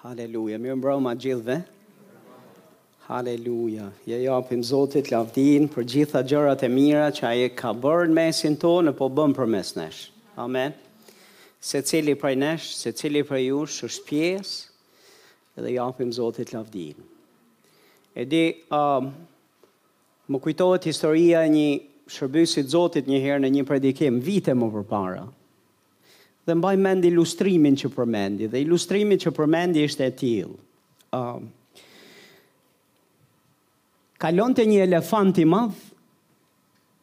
Haleluja, mirë mbrëma gjithve. Haleluja, i japim Zotit lavdin për gjitha gjërat e mira që ai ka bërë në mesin tonë e po bën përmes nesh. Amen. Secili prej nesh, secili prej jush është pjesë, edhe i japim Zotit lavdinë. E di, uh, më kujtohet historia e një shërbyesi të Zotit një herë në një predikim, vite më përpara. Dhe mbaj mend ilustrimin që përmendi, dhe ilustrimi që përmendi ishte e tillë. Uh, kalonte një elefant i madh,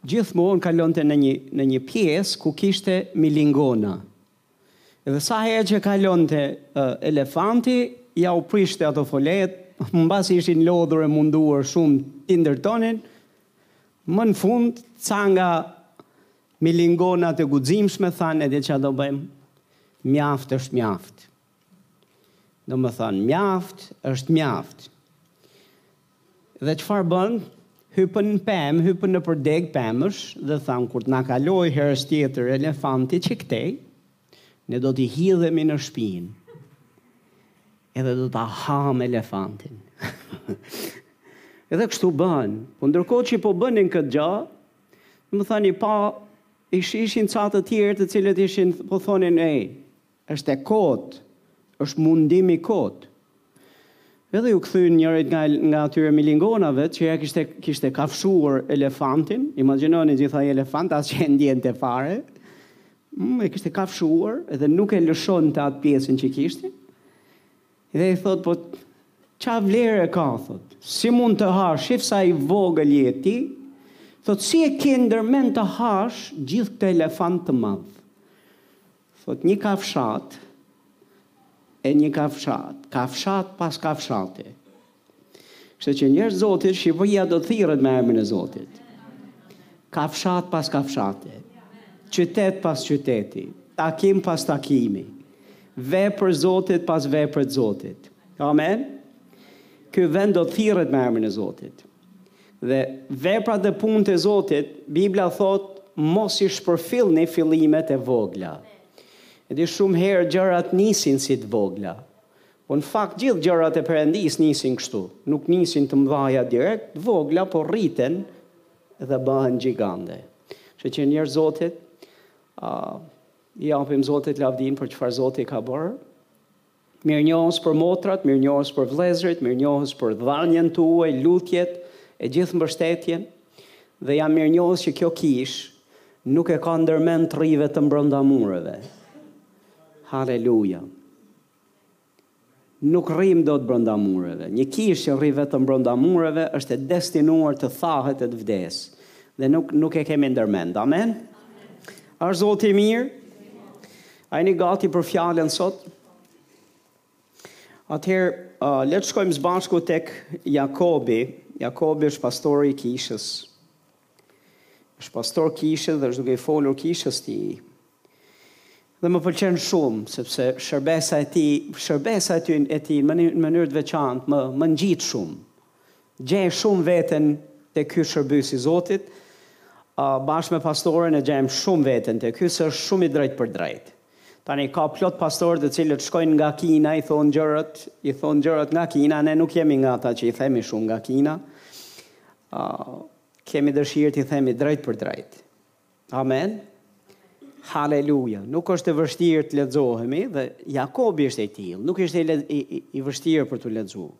gjithmonë kalonte në një, në një pjesë ku kishte milingona. Dhe sa herë që kalonte uh, elefanti, ua prishte ato foletë, mbasi ishin lodhur e munduar shumë t'i ndërtonin, më në fund, ca nga milingonat e guximshme thanë e di ça do bëjmë? Mjaft është mjaft. Domethënë, mjaft është mjaft. Dhe çfarë bënë? Hipën në pemë, hipën nëpër degë pemësh dhe thanë kur të na kalojë herës tjetër elefanti që këtej, ne do t'i hidhemi në shpinë. Edhe do ta hamë elefantin. Edhe kështu bënë. Po ndërkohë që po bënin këtë gjë, Domethënë pa ish, ishin ca të tjerë të cilët ishin po thonin ej, është e kotë, është mundim i kotë. Edhe iu kthyen njërit nga nga atyre milingonave që e kishte kishte kafshuar elefantin, imagjinoni gjithë ai elefant as që e ndiente fare. Mm, e kishte kafshuar edhe nuk e lëshonte atë pjesën që kishte. Dhe i thotë, po ça vlere ka, thotë, si mund të hash, shif sa i vogël je ti, thotë, si e ke ndërmend të hash gjithë këtë elefant të madh. Thotë, një kafshatë e një kafshatë, kafshatë pas kafshate. Kështu që njerëz të Zotit, Shqipëria do të thirret me emrin e Zotit. Kafshatë pas kafshate, qytet pas qyteti, takim pas takimi, vepër Zoti pas vepre të Zotit. Amen? Ky vend do të thirret me emrin e Zotit. Dhe veprat dhe punët e Zotit, Biblia thotë, mos i shpërfillni fillimet e vogla. E di, shumë herë gjërat nisin si të vogla, Po në fakt gjithë gjërat e Perëndisë nisin kështu, nuk nisin të mëdhaja direkt, të vogla por rriten dhe bëhen gjigante. Kështu që njerëz të Zotit, a, i japim Zotit lavdinë për çfarë Zoti ka bërë. Mirënjohës për motrat, mirënjohës për vëllezërit, mirënjohës për dhënien tuaj, lutjet e gjithë mbështetjen dhe jam mirënjohës që kjo kishë nuk e ka ndërmend të rrijë vetëm brenda mureve. Haleluja. Nuk rrijmë dot brenda mureve. Një kishë që rri vetëm brenda mureve është e destinuar të thahet e të vdesë. Dhe nuk nuk e kemi ndër mend. Amen? A është Zoti i mirë? A jeni gati për fjalën sot? Atëherë, uh, le të shkojmë së bashku tek Jakobi. Jakobi është pastori i kishës. Është pastor kishe dhe është duke i folur kishës së tij. Dhe më pëlqen shumë sepse shërbesa e tij, shërbesa e tij e tij në mënyrë të veçantë më më ngjit shumë. Gjej shumë veten te ky shërbyes i Zotit. Bashkë me pastorin e gjejmë shumë veten te ky se është shumë i drejtpërdrejtë. Tani ka plot pastorë të cilët shkojnë nga Kina, i thonë gjërat, i thonë gjërat nga Kina, ne nuk jemi nga ata që i themi shumë nga Kina. Kemi dëshirë t'i themi drejt për drejt. Amen. Haleluja. Nuk është e vështirë të lexohemi dhe Jakobi ishte i tillë, nuk ishte i, i, i, i vështirë për t'u lexuar.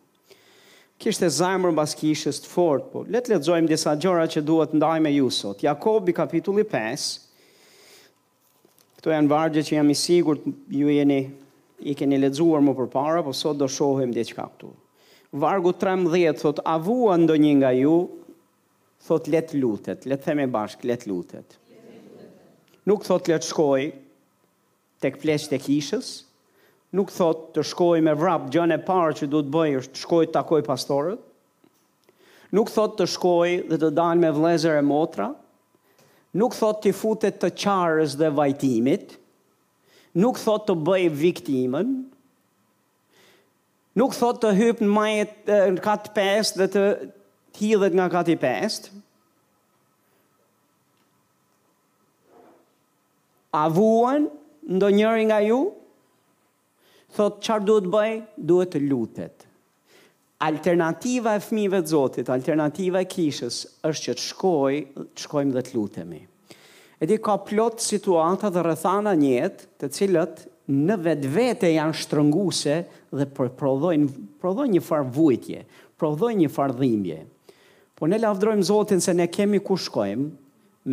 Kishte zemër mbas kishës të fortë, po le të lexojmë disa gjëra që dua t'i ndaj me ju sot. Jakobi kapitulli 5, Këto janë vargje që jam i sigurt ju jeni i keni lexuar më përpara, po sot do shohim diçka këtu. Vargu 13 thotë a vuan ndonjë nga ju thotë le të lutet, le ta themi bashkë le të lutet. Nuk thotë le të shkojë tek pleqtë e kishës, nuk thotë të shkojë me vrap gjënë e parë që duhet të bëjë është të shkojë të takojë pastorët. Nuk thotë të shkojë dhe të dalë me vëllezër e motra, nuk thotë t'i futet të qarës dhe vajtimit, nuk thotë të bëjë viktimën, nuk thotë të hypë në majë në kat të pestë dhe të hidhet nga kati i pestë. A vuan ndonjëri nga ju? Thotë çfarë duhet të bëjë? Duhet të lutet. Alternativa e fëmijëve të Zotit, alternativa e kishës është që të shkojë, të shkojmë dhe të lutemi. E di ka plot situata dhe rrethana në jetë, të cilat në vetvete janë shtrënguese dhe po prodhojnë prodhojnë një farë vuajtje, prodhojnë një farë dhimbje. Po ne lavdrojmë Zotin se ne kemi ku shkojmë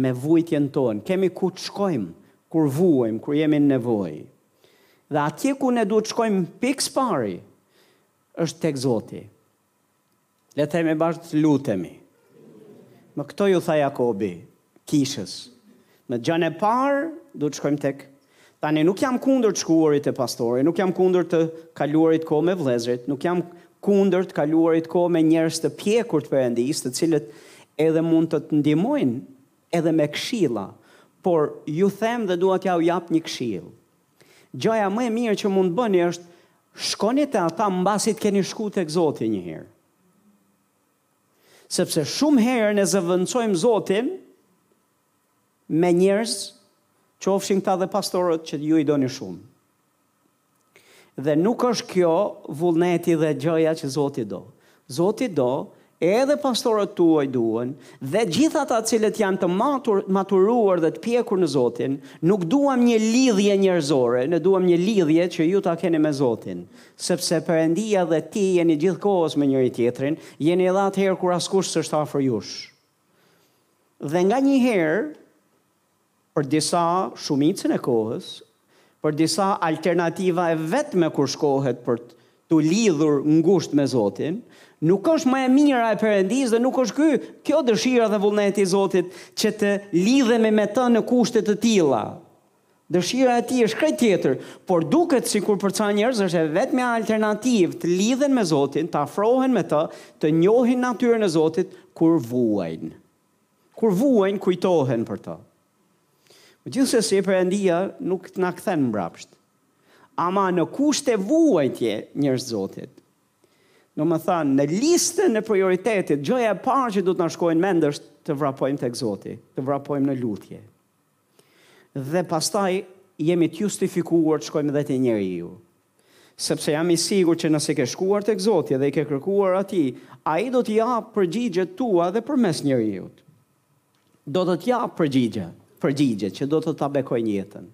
me vuajtjen tonë, kemi ku të shkojmë kur vuajmë, kur jemi në nevojë. Dhe atje ku ne duhet të shkojmë pikë së pari është tek Zoti. Le ta themi bashkë të lutemi. Me këto iu tha Jakobi, kishës. Në gjënë e parë duhet të shkojmë tek Tani nuk jam kundër të shkuarit te pastori, nuk jam kundër të kaluarit kohë me vëllezërit, nuk jam kundër të kaluarit kohë me njerëz të pjekur të Perëndisë, të cilët edhe mund të të ndihmojnë edhe me këshilla, por ju them dhe dua t'ja u jap një këshill. Gjëja më e mirë që mund të bëni është shkoni te ata mbasi të keni shku tek Zoti një herë. Sepse shumë herë ne zëvendësojmë Zotin me njerëz, qofshin këta dhe pastorët që ju i doni shumë. Dhe nuk është kjo vullneti dhe gjëja që Zoti do. Zoti do, edhe pastorët tuaj duan, dhe gjithë ata të cilët janë të matur, maturuar dhe të pjekur në Zotin, nuk duam një lidhje njerëzore, ne duam një lidhje që ju ta keni me Zotin, sepse Perëndia dhe ti jeni gjithkohës me njëri-tjetrin, jeni edhe atëherë kur askush s'është afër jush. Dhe nganjëherë Për disa, shumicën e kohës, për disa alternativa e vetme kur shkohet për t'u lidhur ngushtë me Zotin, nuk është më e mira e Perëndisë dhe nuk është ky, kjo dëshira dhe vullneti i Zotit që të lidhemi me Të në kushte të tilla. Dëshira e Tij është krejt tjetër, por duket sikur për ca njerëz është e vetmja alternativë të lidhen me Zotin, të afrohen me Të, të njohin natyrën e Zotit kur vuajnë. Kur vuajnë, kujtohen për Të. Po gjithsesi, Perëndia nuk na kthen mbrapsht. Ama në kushte vuajtje, njerëz të Zotit. Domethënë, në listën e prioritetit, gjëja e parë që duhet të na shkojë në mend është të vrapojmë tek Zoti, të vrapojmë në lutje. Dhe pastaj jemi të justifikuar të shkojmë edhe te njeriu. Sepse jam i sigurt që nëse ke shkuar tek Zoti dhe i ke kërkuar Atij, Ai do t'i japë përgjigjet tua edhe përmes njeriut. Do të të japë përgjigje, përgjigje që do të ta bekojnë jetën.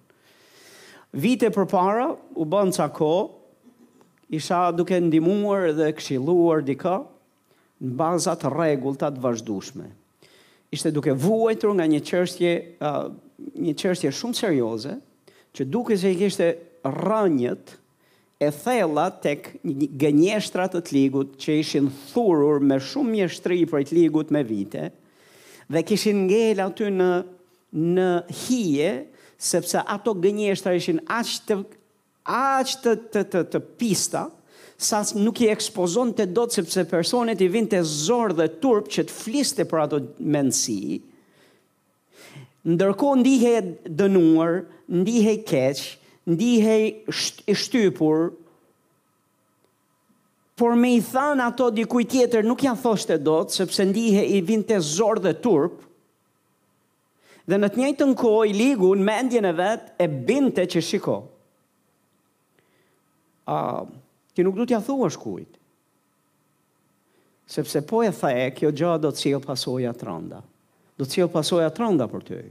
Vite përpara, u bënë ca kohë, isha duke ndihmuar dhe këshilluar dikë, në baza të rregullta të vazhdueshme. Ishte duke vuajtur nga një çështje një çështje shumë serioze, që dukej se i kishte rrënjët e thella tek gënjeshtrat e të Ligut që ishin thurur me shumë mjeshtri prej të Ligut me vite dhe kishin ngel aty në në hije sepse ato gënjeshtra ishin aq të aq të të të të pista sa nuk i ekspozonte dot sepse personit i vinte zor dhe turp që të fliste për ato mendësi. Ndërkohë ndihej dënuar, ndihej keq, ndihej i shtypur. Por me i thanë ato dikuj tjetër nuk ja thoshte dot sepse ndihej i vinte zor dhe turp. Dhe në të njëjtën kohë i ligu në mendjen e vet e binte që shiko. a, ti nuk do t'ia thuash kujt? Sepse po e the, kjo gjë do të sjellë pasoja të rënda. Do të sjellë pasoja të rënda për ty.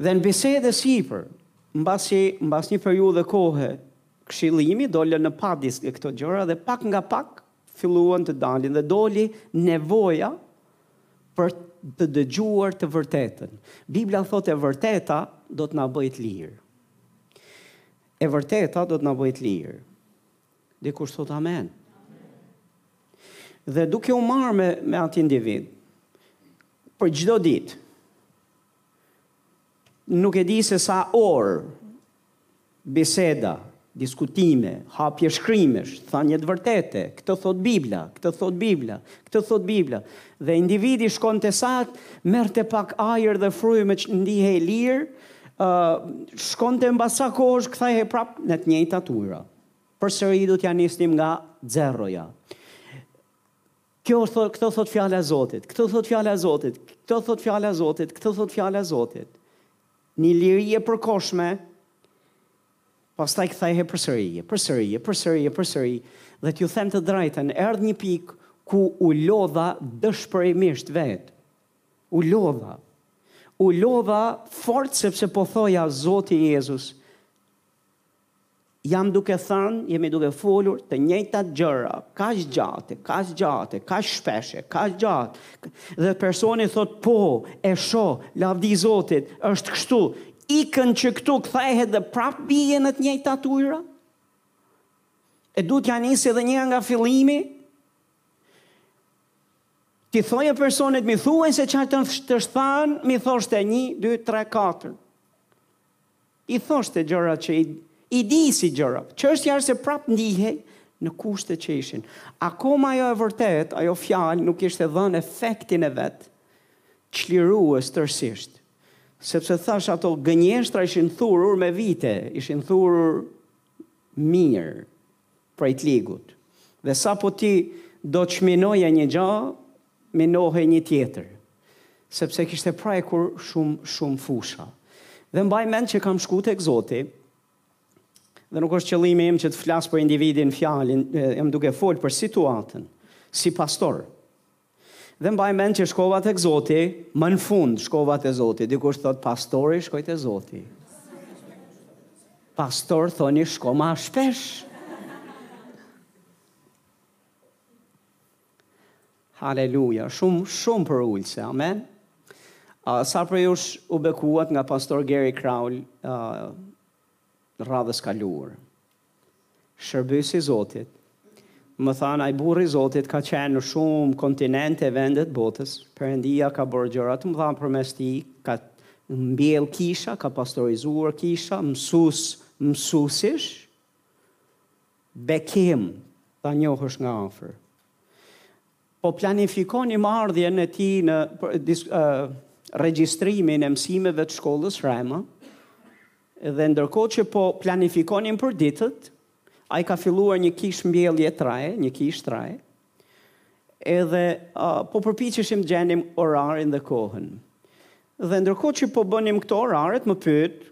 Dhe në bisedë e sipër, mbasi mbas një periudhe kohe, këshillimi dolën në padi ca nga këto gjëra dhe pak nga pak filluan të dalin dhe doli nevoja për të dëgjuar të vërtetën. Bibla thotë e vërteta do të na bëjë të lirë. E vërteta do të na bëjë të lirë. Dikush thot amen. Dhe duke u marrë me, me atë individ, për çdo ditë, nuk e di se sa orë, biseda, diskutime, hapje shkrimesh, thanie të vërtete, këtë thot Bibla, këtë thot Bibla, këtë thot Bibla, dhe individi shkonte sa të merrte pak ajër dhe frymë që ndihej i lirë, uh, shkonte mbas ca kohësh, kthehej prapë në të njëjtat ujëra. Përsëri do t'ia nisnim nga zerroja. Kjo thotë, këtë thotë fjala e Zotit, këtë thotë fjala e Zotit, këtë thotë fjala e Zotit, këtë thotë fjala e Zotit. Një liri e përkohshme, pastaj kthehej përsëri, përsëri, përsëri, përsëri, dhe t'ju them të drejtën, erdhi një pikë ku u lodha dëshpërimisht vetë. U lodha. U lodha fort sepse po thoja Zoti Jezus, Jam duke thënë, jemi duke folur të njëjtat gjëra, kaq gjatë, kaq gjatë, kaq shpesh, kaq gjatë. Dhe personi thot po, e shoh, lavdi Zotit, është kështu. Ikën që këtu kthehet dhe prap bie në të njëjtat ujëra? E duhet t'ia nisje edhe një nga fillimi? T'i thoje personit, m'i thuaj se çfarë të, t'është thanë, m'i thoshte 1 2 3 4. I thoshte gjëra që i i di si gjëra. Çështja se prapë ndihej në kushtet që ishin. Akoma ajo e vërtetë, ajo fjalë nuk kishte dhënë efektin e vet çlirues tërësisht. Sepse thashë ato gënjeshtra ishin thurur me vite, ishin thurur mirë. Prej të ligut. Dhe sapo ti do të çminoje një gjë, minohej një tjetër. Sepse kishte prekur shumë, shumë fusha. Dhe mbaj mend që kam shku tek Zoti, dhe nuk është qëllimi im që të flas për individin, fjalën, jam duke fol për situatën, si pastor. Dhe mbaj mend që shkova tek Zoti, më në fund shkova te Zoti. Dikush thotë pastori shkoi te Zoti. Pastor thoni shko më shpesh. Haleluja, shumë shumë përulëse. Amen. Uh, sa prej jush u bekuat nga pastor Gary Kraul uh, radhës kaluar. Shërbyes i Zotit. Me thanë, ai burrë i Zotit ka qenë në shumë kontinente e vende të botës, Perëndia ka bërë gjëra të mëdha përmes tij, ka mbjell kisha, ka pastorizuar kisha, mësues, mësuesish, bekim, ta njohësh nga afër. Po planifikonim ardhjen e tij në regjistrimin e mësimeve të shkollës Rema dhe ndërkohë që po planifikonim për ditët, ai ka filluar një kishë mbjellje të re, një kishë të re, edhe po përpiqeshim gjenim orarin dhe kohën. Dhe ndërkohë që po bënim këto oraret, më pyet,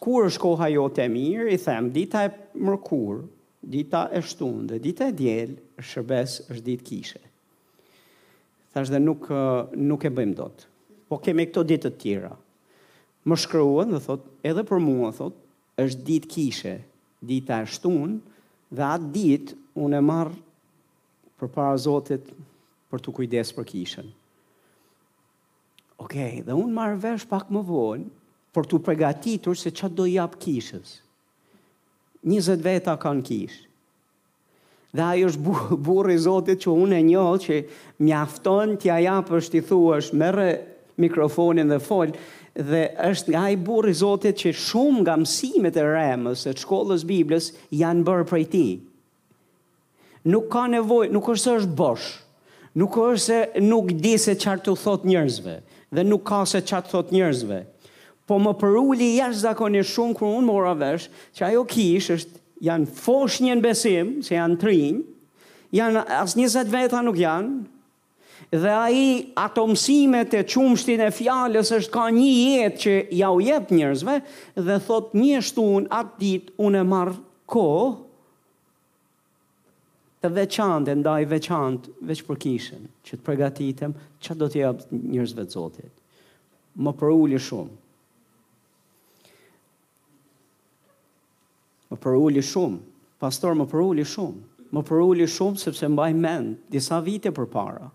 kur është koha jote e mirë, i them, dita e mërkurë. Dita e shtunë dhe dita e diel është shërbes është ditë kishe. Thashë dhe nuk nuk e bëjmë dot. Po kemi këto ditë të tjera. Më shkruan dhe thotë, edhe për mua thotë, është ditë kishe, dita e shtunë dhe atë ditë unë e marr përpara Zotit për t'u kujdes për kishën. Okej, dhe unë marr vesh pak më vonë për t'u pregatitur se ça do i jap kishës. Njëzet veta ka në kishë. Dhe ai është burrë i Zotit që unë e njoh që mjafton t'ia japësh t'i thuash merre mikrofonin dhe fol dhe është nga ai burri i Zotit që shumë nga mësimet e Remës e shkollës Biblës janë bërë prej tij. Nuk ka nevojë, nuk është se është bosh. Nuk është se nuk di se çfarë t'u thotë njerëzve dhe nuk ka se çfarë të thotë njerëzve. Po më përuli jashtëzakonisht shumë kur unë mora vesh që ajo kishë është janë foshnje në besim, se janë të rinj, janë as 20 veta nuk janë, Dhe ai ato mësimet e qumështin e fjalës është ka një jetë që ia u jep njerëzve dhe thotë njështu unë atë ditë unë e marr kohë të veçantë e ndaj veçantë veç për kishën që të pregatitem çfarë do t'i jap njerëzve të Zotit. Më përuli shumë. Më përuli shumë, pastor, më përuli shumë. Më përuli shumë sepse mbaj mend disa vite përpara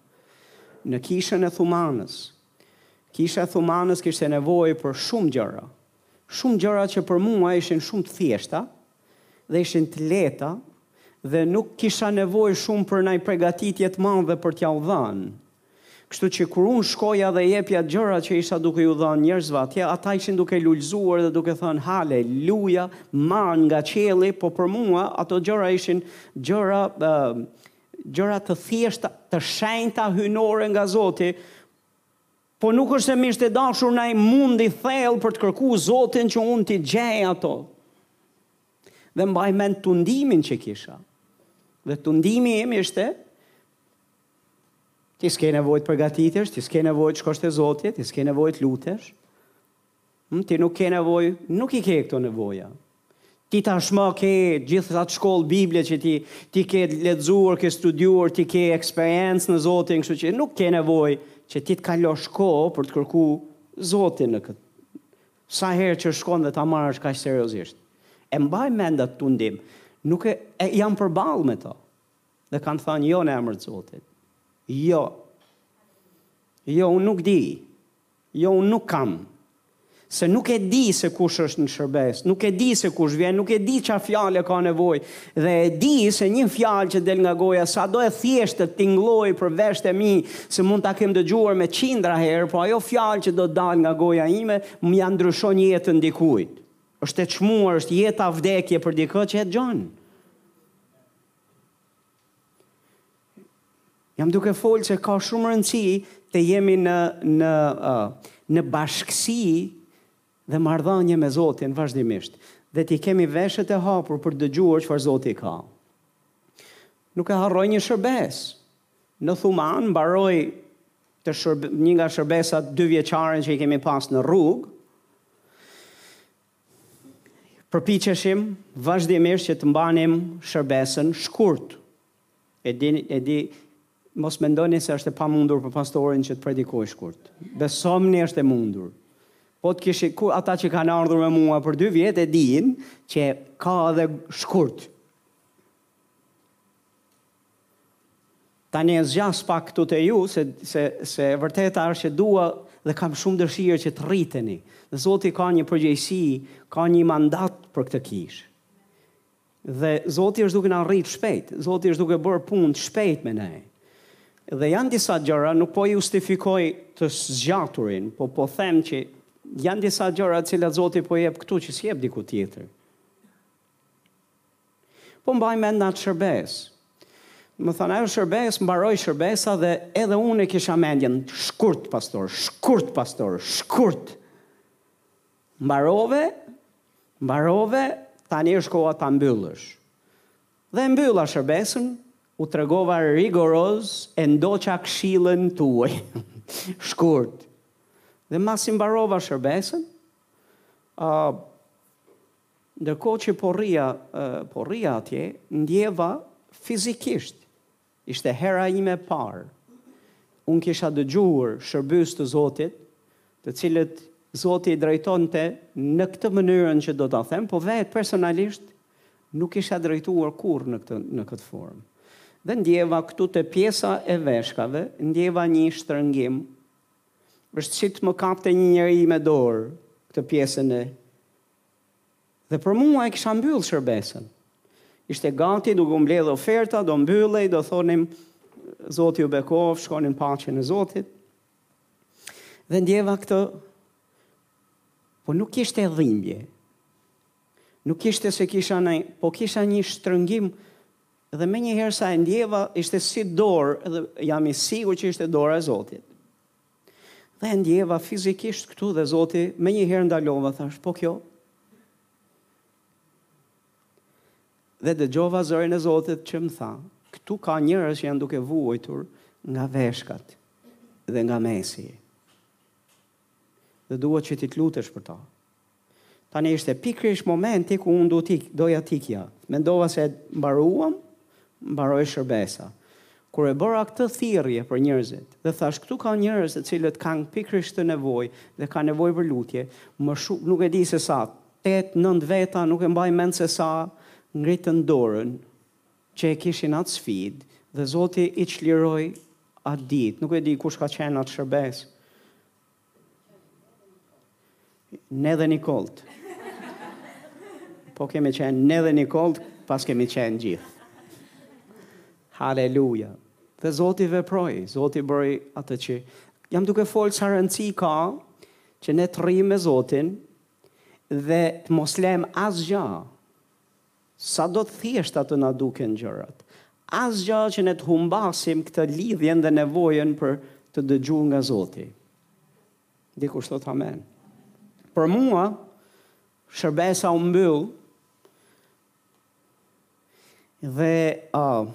në kishën e Thumanës. Kisha e Thumanës kishte nevojë për shumë gjëra. Shumë gjëra që për mua ishin shumë të thjeshta dhe ishin të lehta dhe nuk kisha nevojë shumë për naj pregatitje të madhe për t'ja u dhënë Kështu që kur unë shkoja dhe jepja gjërat që isha duke ju dhënë njerëzve atje, ata ishin duke lulëzuar dhe duke thënë, haleluja, manë nga qielli, po për mua ato gjëra ishin gjëra, gjëra të thjeshta, të shenjta hyjnore nga Zoti, Po nuk është se m'ishte dashur naj mundim i thellë për të kërku Zotin që unë t'i gjej ato. Dhe mbaj mend tundimin që kisha. Dhe tundimi im ishte Ti s'ke nevojë të përgatitesh, ti s'ke nevojë të shkosh te Zoti, ti s'ke nevojë të lutesh. Hm, ti nuk ke nevojë, nuk i ke këto nevoja. Ti tashmë ke gjithë atë shkollë Bible që ti ti ke lexuar, ke studiuar, ti ke eksperiencë në Zotin, kështu që nuk ke nevojë që ti të kalosh kohë për të kërku Zotin në këtë. Sa herë që shkon dhe ta marrësh kaq seriozisht. E mbaj mend atë tundim, nuk e, e jam përballë me to. Dhe kam thënë jo në emër të Zotit. Jo. Jo, unë nuk di. Jo, unë nuk kam. Se nuk e di se kush është në shërbesë, nuk e di se kush vjen, nuk e di ça fjale ka nevojë, dhe e di se një fjalë që del nga goja, sado e thjeshtë të tingëllojë për veshët e mi, se mund ta kem dëgjuar me qindra herë, po ajo fjalë që do dalë nga goja ime, mund t'ia ndryshojë jetën dikujt. është e çmuar, është jetë a vdekje për dikë që e dëgjon. Jam duke folë se ka shumë rëndësi të jemi në, në, në bashkësi dhe marrëdhënie me Zotin vazhdimisht. Dhe t'i kemi veshët e hapur për të dëgjuar çfarë Zoti ka. Nuk e harroj një shërbesë. Në Thumanë, mbaroi të shërbe, një nga shërbesat dyvjeçarin që i kemi pas në rrugë, Përpiqeshim vazhdimisht që të mbanim shërbesën shkurt. E di, e di, mos mendoni se është e pamundur për pastorin që të predikojë shkurt. Besomni është e mundur. Po të kishit, ata që kanë ardhur me mua për dy vjet e dinë që ka edhe shkurt. Tani e zgjas pak këtu te ju se se se vërteta është që dua dhe kam shumë dëshirë që të rriteni. Dhe Zoti ka një përgjegjësi, ka një mandat për këtë kishë. Dhe Zoti është duke na rrit shpejt, Zoti është duke bërë punë të shpejt me ne. Dhe janë disa gjëra, nuk po justifikoj të zgjaturin, po po them që janë disa gjëra të cilat Zoti po jep këtu që s'jep diku tjetër. Po mbaj mend atë shërbesë. Domethënë ajo shërbesë mbaroi shërbesa dhe edhe unë e kisha mendjen, shkurt pastor, shkurt pastor, shkurt. Mbarove, mbarove, tani është koha ta mbyllësh. Dhe e mbylla shërbesën, u tregova rigoroz e ndoqa këshillën tuaj. shkurt. Dhe masi mbarova shërbesën, ë uh, Ndërkohë që po rrija, po rrija atje, ndjeva fizikisht, ishte hera ime e parë. Unë kisha dëgjuar shërbyes të Zotit, të cilët Zoti i drejtonte në këtë mënyrën që do ta them, po vetë personalisht nuk isha drejtuar kurrë në këtë në këtë formë. Dhe ndjeva këtu te pjesa e veshkave, ndjeva një shtrëngim. Është si të më kapte një njeri me dorë këtë pjesën e Dhe për mua e kisha mbyllë shërbesën. Ishte gati, duke u mbledhë oferta, do mbyllej, do thonim Zoti ju bekoftë, shkoni në paqen e Zotit. Dhe ndjeva këtë po nuk ishte dhimbje. Nuk ishte se kisha në, po kisha një shtrëngim dhe menjëherë sa e ndjeva, ishte si dorë, dhe jam i sigurt që ishte dora e Zotit. Dhe e ndjeva fizikisht këtu dhe Zoti menjëherë ndalova, thashë, po kjo? Dhe dëgjova zërin e Zotit që më tha, këtu ka njerëz që janë duke vuajtur nga veshkat dhe nga mesi. Dhe duhet që ti të lutesh për ta. Tani ishte pikërisht momenti ku unë do, doja të ikja. Mendova se mbaruam, mbaroi shërbesa. Kur e bëra këtë thirrje për njerëzit dhe thashë këtu ka njerëz të cilët kanë pikërisht këtë nevojë dhe kanë nevojë për lutje, më shumë, nuk e di se sa, tetë, nëntë veta, nuk e mbaj mend se sa, ngritën dorën që e kishin atë sfidë dhe Zoti i çliroi atë ditë. Nuk e di kush ka qenë në atë shërbesë. Ne dhe Nikolt. Po kemi qenë ne dhe Nikolt, pas kemi qenë gjithë. Haleluja. Dhe Zoti veproi, Zoti bëri atë që jam duke fol sa rëndësi ka që ne të rrimë me Zotin dhe të mos lejmë asgjë Sado të thjeshta të na duken gjërat, asgjë që ne të humbasim këtë lidhjen dhe nevojën për të dëgjuar nga Zoti. Dikush thotë amen. Për mua, shërbesa u mbyll dhe uh,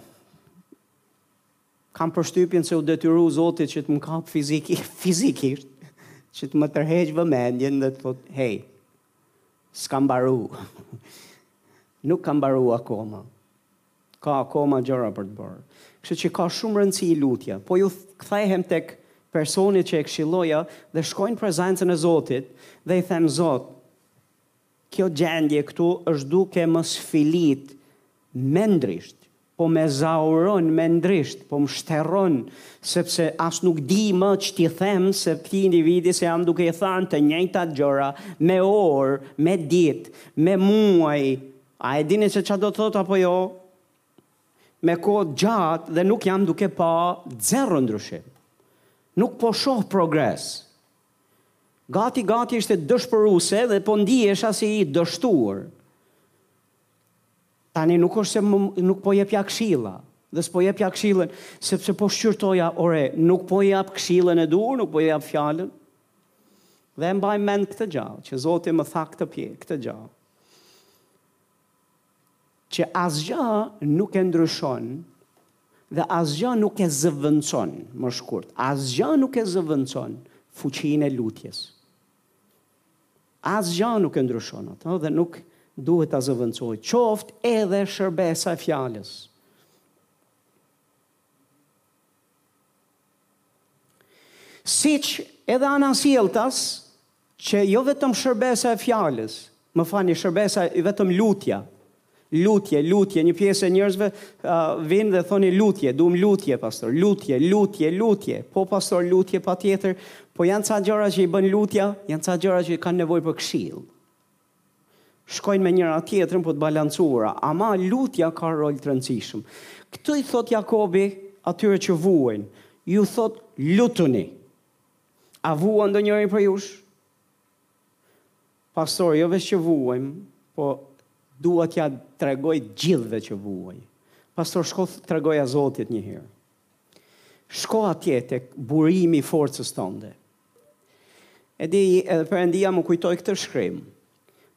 kam përshtypjen se u detyru Zoti që të më kap fiziki, fizikisht, që të më tërheq vëmendjen dhe të thotë, hej, S'ka mbaru. Nuk ka mbaru akoma. Ka akoma gjëra për të bërë. Kështu që ka shumë rëndësi lutja. Po ju kthehem tek personi që e këshilloja dhe shkoj në prezencën e Zotit dhe i them Zot, kjo gjendje këtu është duke më sfilit mendërisht, Po më ezauron mendërisht, po më shteron, sepse as nuk di më ç't'i them se këtij individi se jam duke i thënë të njëjtat gjëra me orë, me ditë, me muaj, a e dini se ç'a do të thotë apo jo, me kohë të gjatë dhe nuk jam duke pa zero ndryshim. Nuk po shoh progres. Gati gati ishte dëshpëruese dhe po ndihesha si i dështuar. Tani nuk është se më nuk po jepja këshilla, dhe s'po jepja këshillën, sepse po shqyrtoja, ore, nuk po jap këshillën e duhur, nuk po jap fjalën. Dhe e mbaj mend këtë gjallë, që Zoti më tha këtë pje, këtë gjallë. Që asgjë nuk e ndryshon dhe asgjë nuk e zëvendëson, më shkurt, asgjë nuk e zëvendëson fuqinë e lutjes. Asgjë nuk e ndryshon atë dhe nuk duhet ta zëvendësojë qoftë edhe shërbesa e fjalës. Siç edhe anasjelltas që jo vetëm shërbesa e fjalës, më falni, shërbesa i vetëm lutja, Lutje, lutje, një pjesë e njerëzve uh, vin dhe thonë lutje, duam lutje, pastor, lutje, lutje, lutje, po pastor, lutje, patjetër, po janë ca gjëra që i bën lutja, janë ca gjëra që i kanë nevojë për këshillë. Shkojnë me njëra-tjetrën për po të balancuara, ama lutja ka rol të rëndësishëm. Këtë i thotë Jakobi atyre që vuajnë, ju thotë lutuni. A vuan ndonjëri prej jush? Pastor, jo veç që vuajm, po dua t'ia tregoj t'gjithëve që vuaj. Pastor, shko tregoja Zotit një herë. Shko atje tek burimi i forcës tënde. E di, edhe Perëndia më kujtoi këtë shkrim.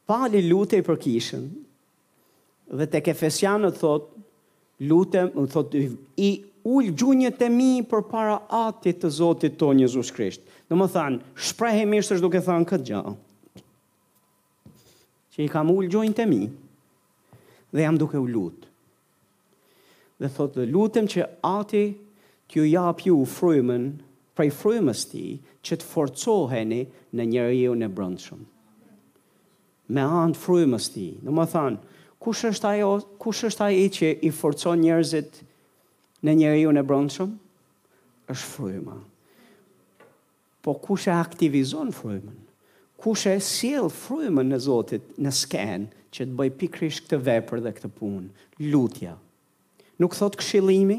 Pali lutej për kishën, Dhe tek Efesianët thotë, Lutem, thotë, i ul gjunjët e mi për përpara Atit të Zotit tonë Jezus Krisht. Domethënë, shprehemisht është duke thanë këtë gjë. Që i kam ul gjunjët e mi dhe jam duke u lutë. Dhe thotë, lutem që ati t'ju japë ju frymën prej frymës tij që të forcoheni në njeriun e brendshëm. me anë të frymës tij, domethënë, kush është ajo, kush është ai që i forcon njerëzit në njeriun e brendshëm? Është fryma. Po kush e aktivizon frymën? Kush e sjell frymën e Zotit në skenë që të bëj pikërisht këtë vepër dhe këtë punë? Lutja. Nuk thotë këshillimi?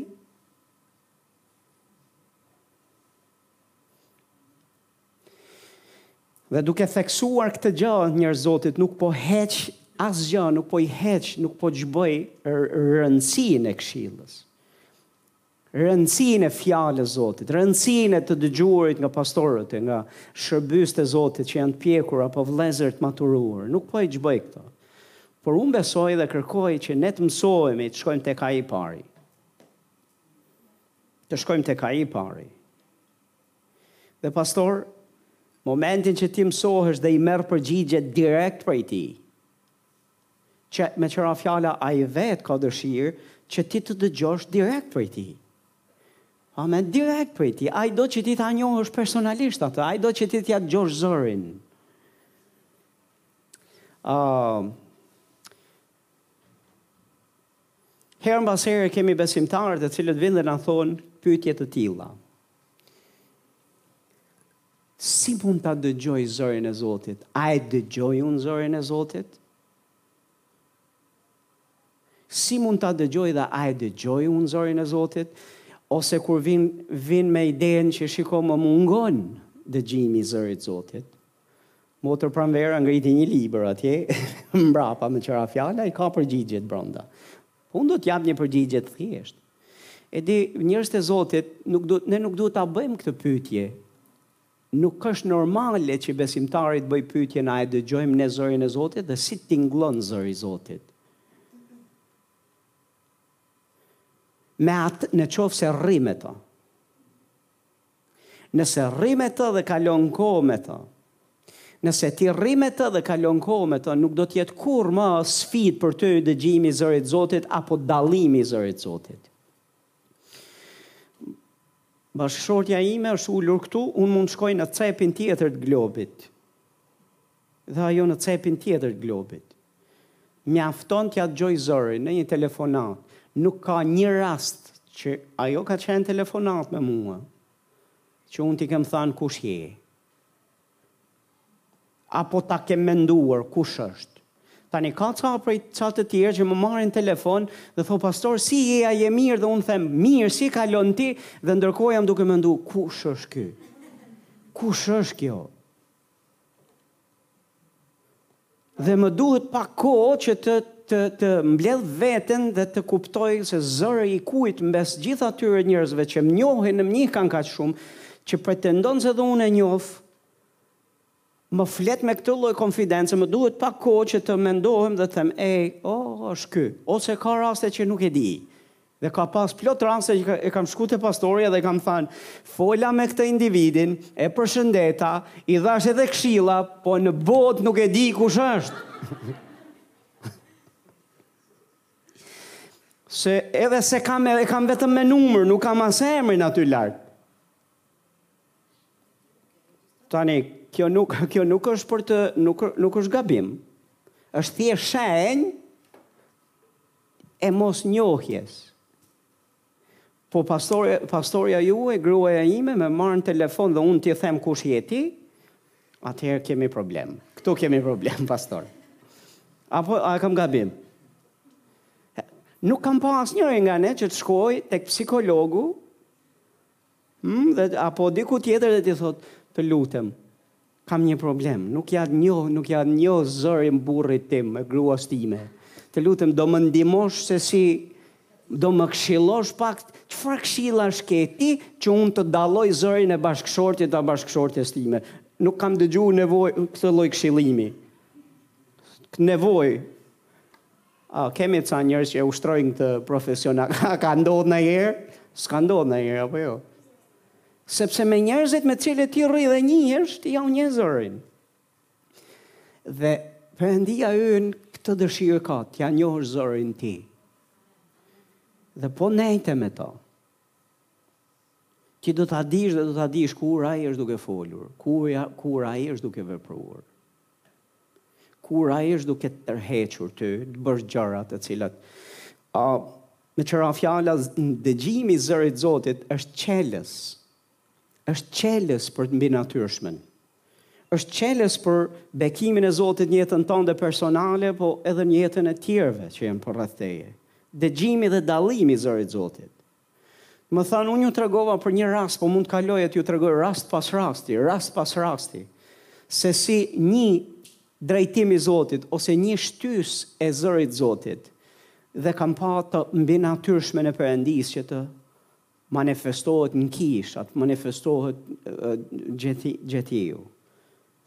Dhe duke theksuar këtë gjë, njerëz Zotit, nuk po heq asgjë, nuk po i heq, nuk po çbëj rëndësinë e këshillës. Rëndësinë e fjalës Zotit, rëndësinë e të dëgjuarit nga pastorët e nga shërbyesit e Zotit që janë të pjekur apo vëllezër të maturuar, nuk po i çbëj këto. Por unë besoj dhe kërkoj që ne të mësohemi të shkojmë tek ai i pari. Të shkojmë tek ai i pari. Dhe pastaj, momentin që ti mësohesh dhe i merr përgjigje direkt prej tij, që meqë ra fjala ai vetë ka dëshirë që ti të dëgjosh direkt prej tij. Amen, direkt prej tij. Ai do që ti ta njohësh personalisht atë, ai do që ti t'ia dëgjosh zërin. Uh, herë mbas herë kemi besimtarë të cilët vijnë dhe na thonë pyetje të tilla. Si mund ta dëgjoj zërin e Zotit? A e dëgjoj unë zërin e Zotit? Si mund ta dëgjoj dhe a e dëgjoj unë zërin e Zotit? Ose kur vijnë vijnë me idenë që shiko më mungon dëgjimi i zërit të Zotit. Motër Pranvera ngriti një libër atje, mbrapa meqë ra fjala, i ka përgjigjet brenda. Po unë do t'ju jap një përgjigje të thjeshtë. E di, njerëzit e Zotit, nuk duhet, ne nuk duhet ta bëjmë këtë pyetje. Nuk është normale që besimtari të bëjë pyetjen a e dëgjojmë ne zërin e Zotit dhe si tingëllon zëri i Zotit. Me atë në qoftë se rri me të. Nëse rri me të dhe kalon kohë me të. Nëse ti rri me të dhe kalon kohë me të, nuk do të jetë kurrë më sfidë për ty dëgjimi i zërit të Zotit apo dallimi i zërit të Zotit. Bashkëshortja ime është ulur këtu, unë mund të shkoj në cepin tjetër të globit. Dhe ajo në cepin tjetër të globit. Mjafton t'ia dëgjojë zërin, në një telefonatë. Nuk ka një rast që ajo ka qenë në telefonatë me mua, që unë t'i kem thënë kush je. Apo ta kem menduar kush është. Tani ka ca prej ca të tjerë që më marrin në telefon dhe thonë pastor si je, a je mirë dhe unë them mirë, si kalon ti dhe ndërkohë jam duke menduar kush është ky. Kush është kjo? Dhe më duhet pak kohë që të të të mbledh veten dhe të kuptoj se zëri i kujt mes gjithë atyre njerëzve që më njohin e më njihkan kaq shumë, që pretendon se dhe unë e njoh, më flet me këtë lloj konfidence, më duhet pak kohë që të mendohem dhe të them, ej, oh, është ky, ose ka raste që nuk e di. Dhe ka pas plot raste që kam shku te pastori edhe i kam thanë, fola me këtë individin, e përshëndeta, i dhash edhe këshilla, po në botë nuk e di kush është. Se edhe se kam e kam vetëm me numër, nuk kam as emrin aty lart. Tani, kjo nuk kjo nuk është për të nuk nuk është gabim. Është thjesht shenjë e mosnjohjes. Po pastorja, pastorja juaj, gruaja ime me marrë në telefon dhe unë t'i them kush je ti, atëherë kemi problem. Këtu kemi problem, pastor. Apo a kam gabim? Nuk kam pa asnjëri nga ne që të shkojë tek psikologu Ëh, dhe apo diku tjetër dhe t'i thotë, të lutem, kam një problem, nuk ia njoh, nuk ia njoh zërin burrit tim a gruas time. Të lutem, do më ndihmosh se si do më këshillosh pak çfarë këshillash ke ti që unë të dalloj zërin e bashkëshortit a bashkëshortes time. Nuk kam dëgjuar nevojë këtë lloj këshillimi. Nevojë. A kemi ca njerëz që e ushtrojnë këtë profesion? A ka, ka ndodhur ndonjëherë? S'ka ndodhur ndonjëherë apo jo? Sepse me njerëzit me të cilët ti rri dhe njihesh, ti jau njeh zërin. Dhe Perëndia ynë këtë dëshirë ka, t'ja njohësh zërin e tij. Dhe po nejte me to. Ti do ta dish dhe do ta dish kur ai është duke folur, kur ja, kur ai është duke vepruar. Kur ai është duke të tërhequr ty, të bësh gjëra të cilat a me tjera fjalë dëgjimi i zërit të Zotit është çelës. Është çelës për të mbinatyrshmen. Është çelës për bekimin e Zotit në jetën tënde personale, po edhe në jetën e tjerëve që janë përreth teje. Dëgjimi dhe dallimi i zërit të Zotit. Domethënë, unë ju tregova për një rast, po mund të kaloj e t'ju tregoj rast pas rasti, rast pas rasti, se si një drejtim i Zotit, ose një shtysë e zërit Zotit, dhe kam pa të mbinatyrshmen e Perëndisë që të manifestohet në kishë, të manifestohet gjetiu.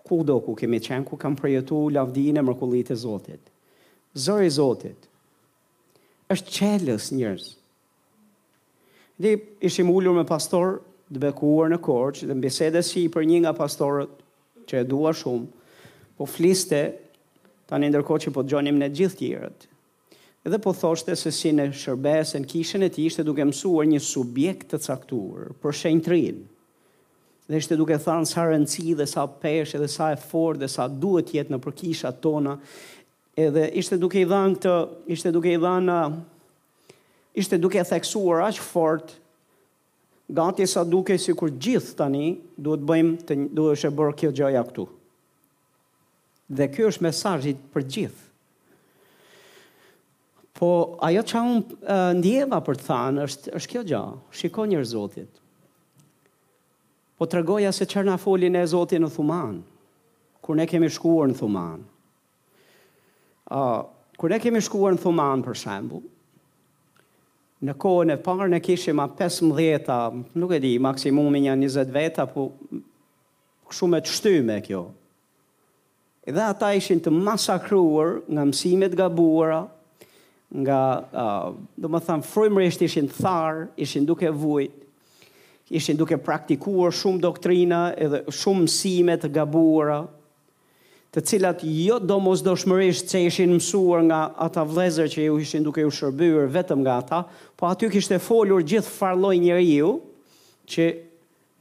Kudo ku kemi qenë, ku kam përjetu lavdinë e mrekullitë e Zotit. Zëri i Zotit është çelës, njerëz, Një ditë, ishim ulur me pastorë të bekuar në Korçë dhe në bisedë e sipër një nga pastorët, që e dua shumë, po fliste tani ndërkohë që po dëgjonim ne gjithë të tjerët dhe po thoshte se si në shërbesë në kishën e tij ishte duke mësuar një subjekt të caktuar për shenjtërinë dhe ishte duke thënë sa rëndësi dhe sa peshë dhe sa e fortë dhe sa duhet të jetë nëpër kishat tona edhe ishte duke i dhënë këtë ishte duke i dhënë Ishte duke e theksuar aq fort gati sa dukej sikur gjithë tani duhet bëjmë të, duhesh bërë kjo gjëja këtu. Dhe ky është mesazhi për gjithë. Po ajo që unë uh, ndjeva për të thanë është, është kjo gjë, shiko njeri i Zotit. Po tregoja se çfarë na foli ne Zoti në Thumanë, kur ne kemi shkuar në Thumanë. Ë, kur ne kemi shkuar në Thumanë për shembull, në kohën e parë ne kishim a 15 a nuk e di, maksimumi një 20 veta, po shumë e shtyme kjo. Dhe ata ishin të masakruar nga mësime të gabuara, nga, uh, domethënë, frymërisht ishin të tharë, ishin duke vujt, ishin duke praktikuar shumë doktrina edhe shumë mësime të gabuara, të cilat jo domosdoshmërisht se ishin mësuar nga ata vëllezër që iu ishin duke iu shërbyer vetëm nga ata, po aty kishte folur gjithfarë lloj njeriu që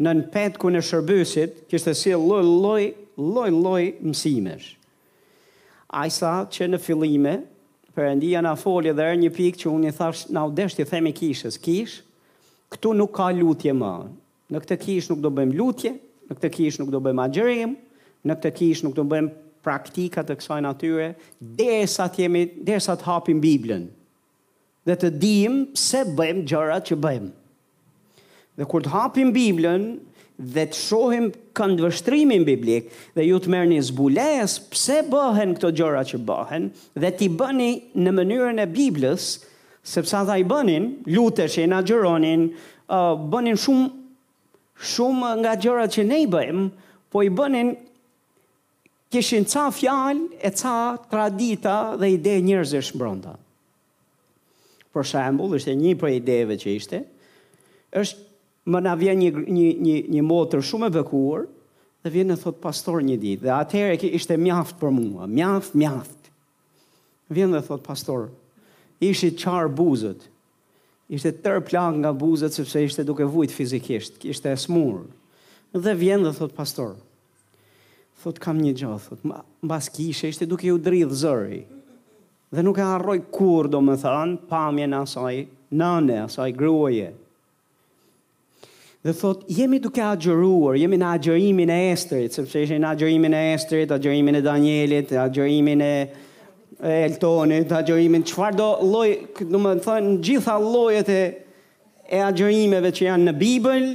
nën petkun e shërbyesit kishte sjellë lloj lloj lloj lloj mësimesh. Aq sa që në fillime Perëndia na foli dhe erdh një pikë që unë i thashë na u desh t'i themi kishës, kishë, këtu nuk ka lutje më, Në këtë kishë nuk do bëjmë lutje, në këtë kishë nuk do bëjmë agjërim, në këtë kishë nuk do bëjmë praktika të kësaj natyre, derisa të jemi, derisa të hapim Biblën dhe të dimë pse bëjmë gjërat që bëjmë. Dhe kur të hapim Biblën dhe të shohim këndvështrimin biblik dhe ju të merrni zbulesë pse bëhen këto gjëra që bëhen dhe t'i bëni në mënyrën e Biblës, Sepse ata i bënin, luteshin, agjëronin, bënin shumë shumë nga gjërat që ne i bëjmë, po i bënin kishin ca fjalë e ca tradita dhe ide njerëzish brenda. Për shembull, ishte një prej ideve që ishte, është më na vjen një një një një motër shumë e bekuar dhe vjen e thotë pastor një ditë dhe atëherë ishte mjaft për mua, mjaft, mjaft. Vjen dhe thotë pastor, i ishin çarë buzët, ishte tërë plagë nga buzët sepse ishte duke vujt fizikisht, ishte e sëmurë. Dhe vjen dhe thotë pastor, thotë kam një gjë, thotë mbas kishe ishte duke iu dridh zëri. Dhe nuk e harroj kurrë domethënë pamjen e asaj nëne, asaj gruaje. Dhe thotë, jemi duke agjëruar, jemi në agjërimin e Estrit, sepse ishin në agjërimin e Estrit, agjërimin e Danielit, agjërimin e e Eltonit, agjërimin, çfarëdo lloj, domethënë, gjitha llojet e, e agjërimeve që janë në Bibël,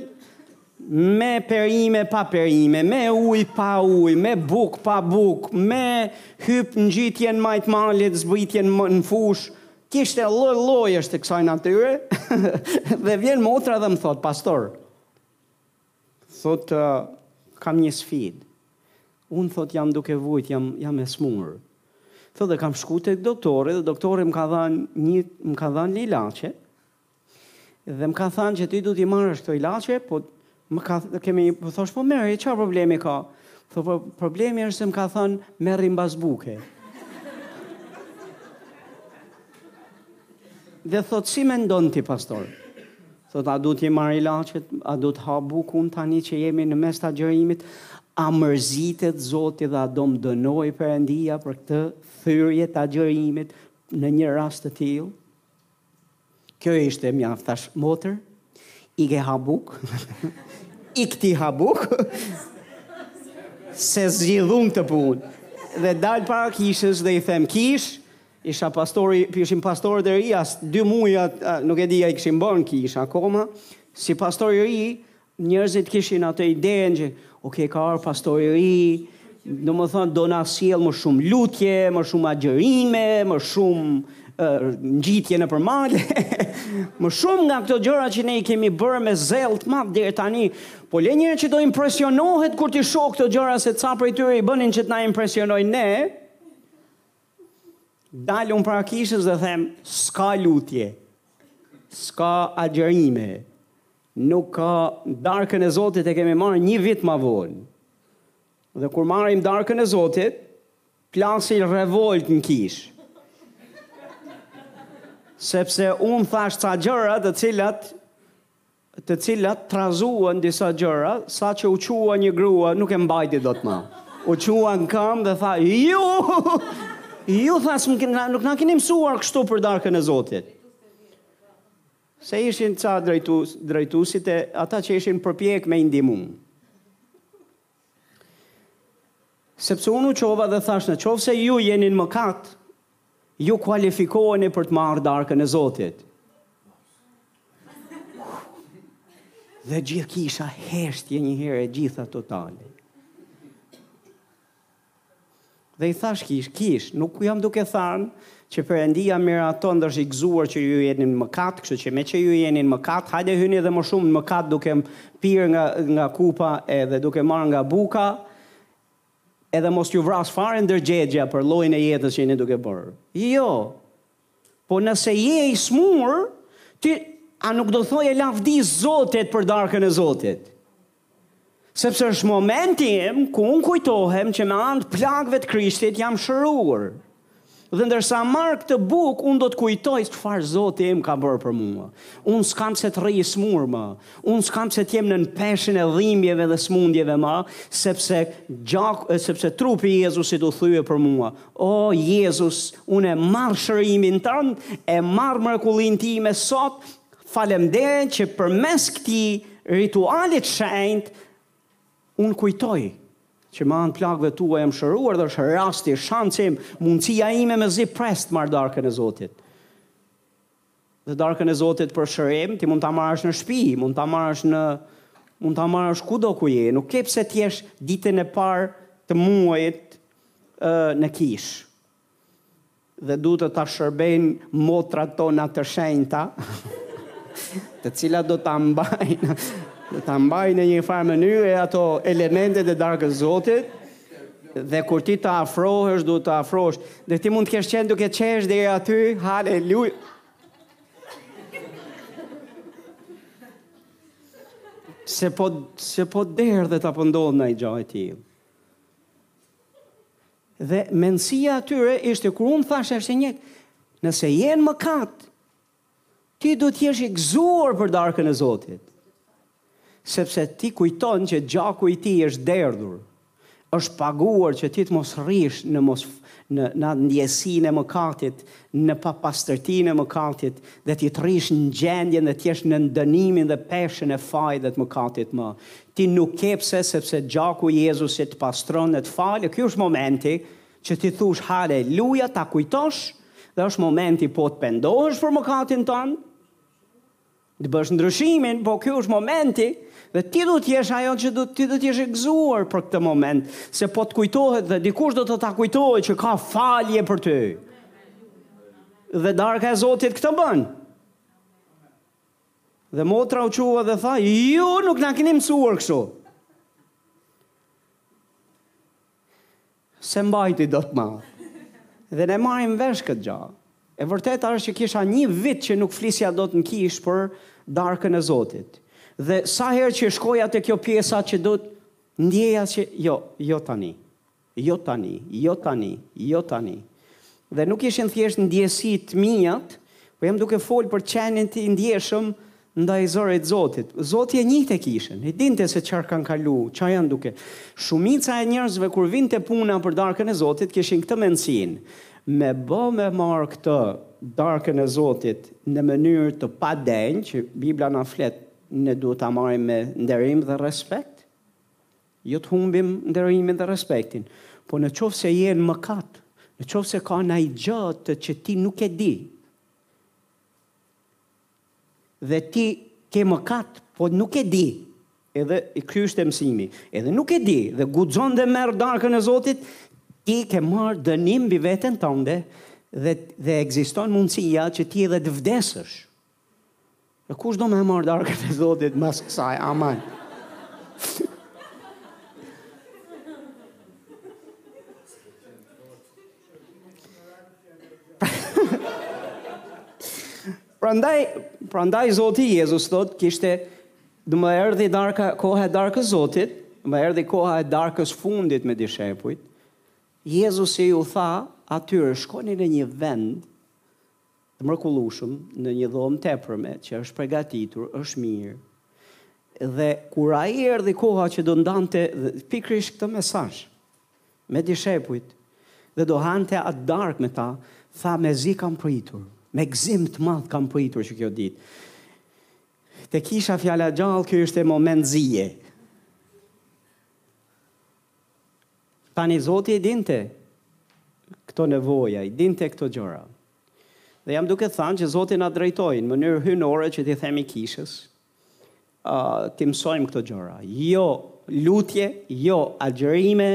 me perime, pa perime, me ujë, pa ujë, me bukë, pa bukë, me hyp ngjitjen majë malit, zbritjen në fushë, Kishte lloj llojesh të kësaj natyre dhe vjen motra dhe më thotë, pastor, thotë, kam një sfidë. Unë thotë, jam duke vujt, jam, jam e sëmurë. Thotë, dhe kam shku te doktori dhe doktori më ka dhanë një, më ka dhanë një ilaçe, Dhe më ka thënë që ti duhet t'i marrësh këto ilaçe, po më ka kemi po thashë po merri, çfarë problemi ka? Thotë po problemi është se më ka thënë merri mbas buke. Dhe thotë, si mendon ti pastor? Thotë, a du t'i marr ilaçet, a du t'ha bukën tani që jemi në mes t'agjërimit, a mërzitet Zoti dhe a do më dënojë Perëndia për këtë thyerje t'agjërimit në një rast të tillë? Kjo ishte mjaft, thashë, motër, ik e ha bukë, ik ti ha bukë, se e zgjidh unë këtë punë. Dhe dal para kishës dhe i them, kishë, isha pastori, ishim pastorët e rinj, as dy muaj, nuk e di, a i kishim bërë në kishë, akoma, si pastor i ri, Njerëzit kishin atë idenë që, ok, ka ardhur pastori i ri, domethënë do na sjellë më shumë lutje, më shumë agjërime, më shumë ngjitje nëpër male, më shumë nga këto gjëra që ne i kemi bërë me zell të madh deri tani. Po le njëri që do impresionohet kur t'i shohë këto gjëra se ca prej tyre i bënin që të na impresionojnë ne. Dal unë para kishës dhe them, s'ka lutje, s'ka agjërime, Nuk ka darkën e Zotit e kemi marrë një vit ma vonë. Dhe kur marrim darkën e Zotit, plasi revoltë në kishë. Sepse unë thash ca gjëra të cilat të cilat trazuan disa gjëra, sa që u qua një grua, nuk e mbajti dot ma. U qua në kam dhe tha, ju! Ju tha, nuk na keni mësuar kështu për darkën e Zotit. Se ishin ca drejtus, drejtusit e ata që ishin përpjek me i ndihmu. Sepse unë u qova dhe thash në qoftë se ju jeni në mëkat, ju kualifikoheni për të marrë darkën e Zotit. Dhe gjithë kisha heshti njëherë e gjitha totale. Dhe i thash kishë, kishë, nuk jam duke thanë që Perëndia miraton dhe është i gëzuar që ju jeni në mëkat, kështu që meqë ju jeni në mëkat, hajde hyni edhe më shumë në mëkat duke pirë nga nga kupa edhe duke marrë nga buka, edhe mos ju vrasë fare ndërgjegja për llojin e jetës që jeni duke bërë. Jo! Po nëse je i smur, ti a nuk do thoje Lavdi Zotit për darkën e Zotit? Sepse është momenti im ku unë kujtohem që me anë të plagëve të Krishtit jam shëruar. Dhe ndërsa marr këtë bukë, unë do të kujtoj çfarë Zoti im ka bërë për mua. Unë s'kam pse të rri i smur më. Unë s'kam pse të jem nën peshën e dhimbjeve dhe smundjeve më, sepse gjak, sepse trupi i Jezusit u thye për mua. O Jezus, unë e marr shërimin tënd, e marr mrekullinë time sot, Faleminderit që përmes këtij rituali të shenjtë unë kujtoj që me anë plagëve tua jam shëruar dhe është rasti, shansi im, mundësia ime mezi pres t'marr darkën e Zotit. Dhe darkën e Zotit për shërim ti mund ta marrësh në shpi, mund ta marrësh në mund ta marrësh kudo ku je, nuk ke pse të jesh ditën e parë të muajit ë në kishë. dhe duhet të ta shërbejnë motrat tona të shenjta, të cilat do ta mbajnë, do ta mbajnë në një farë mënyre ato elementet e darkës Zotit, dhe kur ti të afrohesh, duhet të afrohesh, dhe ti mund të kesh qenë duke qesh deri aty, haleluja... Se po, se po derdhe, të po ndodh naj gja e tillë. Dhe mendësia e tyre ishte kur unë thashë është e njëjtë, nëse je në mëkat, ti duhet të jesh i gëzuar për darkën e Zotit. Sepse ti kujton që gjaku i tij është derdhur, është paguar që ti të mos rrish në mos në në ndjesinë e mëkatit, në papastërtinë e mëkatit dhe ti të rrish në gjendjen dhe të jesh në dënimin dhe peshën e fajit dhe të mëkatit më. Ti nuk ke pse sepse gjaku i Jezusit të pastron e të fal e ky është momenti që ti t'thush haleluja ta kujtosh dhe është momenti po të pendohesh për mëkatin tënd të bësh ndryshimin po ky është momenti dhe ti do të jesh ajo që do ti do të jesh i gëzuar për këtë moment se po të kujtohet dhe dikush do të ta kujtojë që ka falje për ty dhe darka e Zotit këtë bën Dhe motra u çua dhe tha, ju nuk na keni mësuar kështu. S'e mbajti dot më. Dhe ne marrim vesh këtë gja. E vërteta është që kisha një vit që nuk flisja dot në kishë për darkën e Zotit. Dhe sa herë që shkoja te kjo pjesa që do të ndjeja që jo, jo tani. Jo tani, jo tani, jo tani. Dhe nuk ishin thjesht ndjesi të miat, po jam duke folë për të qenit i ndjeshëm ndaj zërit Zotit. Zoti e njihte kishën, e dinte se çfarë kanë kalu, ça janë duke. Shumica e njerëzve kur vinte puna për darkën e Zotit kishin këtë mendësinë, me bë me marrë këtë darkën e Zotit në mënyrë të padenjë, që Bibla na flet ne duhet ta marrim me nderim dhe respekt. Jo të humbim nderimin dhe respektin. Po në qoftë se je në mëkat, në qoftë se ka naj gja të që ti nuk e di, dhe ti ke mëkat, po nuk e di, edhe ky është mësimi, edhe nuk e di, dhe guxon dhe merr darkën e Zotit, ti ke marrë dënim mbi veten tënde, dhe, dhe ekziston mundësia që ti edhe të vdesësh. E kush do me marrë darkën e Zotit mas kësaj, aman. Prandaj, prandaj Zoti Jezus thotë kishte domethënë erdhi darka koha e darkës Zotit, më erdhi koha e darkës fundit me dishepujt. Jezusi u tha atyre shkoni në një vend Të mrekullushëm në një dhomë të sipërme që është pregatitur, është mirë. Dhe kur erdhi koha që do ndante pikërisht këtë mesazh me dishepujt dhe do hante atë darkë me ta, tha mezi kam pritur, me gzim të madh kam pritur që kjo ditë. Te kisha fjala gjallë, kjo ishte moment zije. Tani Zoti e dinte këto nevoja, i dinte këto gjëra. Dhe jam duke thënë që Zoti na drejtoi në mënyrë hyjnore që t'i themi kishës, ë, t'i mësojmë këto gjëra. Jo lutje, jo agjërime,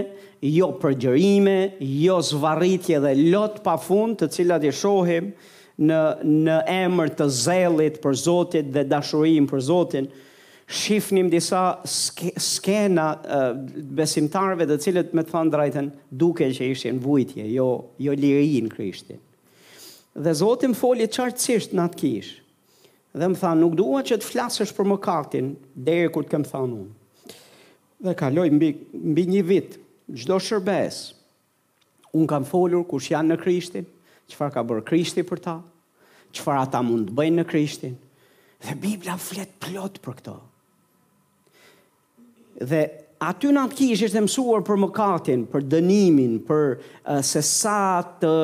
jo përgjërime, jo zvarritje dhe lot pa fund të cilat i shohim në në emër të zellit për Zotin dhe dashurisë për Zotin, Shihnim disa skena të besimtarëve të cilët me të thënë të drejtën dukej që ishin vuajtje, jo, jo liri në Krishtin. Dhe Zoti më foli qartësisht në atë kishë. Dhe më tha, nuk dua që të flasësh për mëkatin deri kur të të kem thënë unë. Dhe kaloi mbi mbi një vit çdo shërbesë Unë kam folur kush janë në Krishtin, çfarë ka bërë Krishti për ta, çfarë ata mund të bëjnë në Krishtin. Dhe Biblia flet plot për këto. Dhe aty në atë kishë ishte mësuar për mëkatin, për dënimin, për uh, se sa të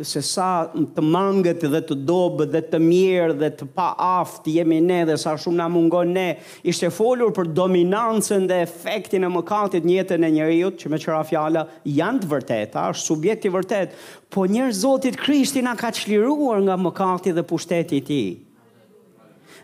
se sa të mangët dhe të dobët dhe të mjerë dhe të paaftë jemi ne dhe sa shumë na mungon ne, ishte folur për dominancën dhe efektin e mëkatit në jetën e njeriut, që meqë ra fjala janë të vërteta, është subjekt i vërtetë, po njerëz Zoti Krishti na ka çliruar nga mëkati dhe pushteti i tij.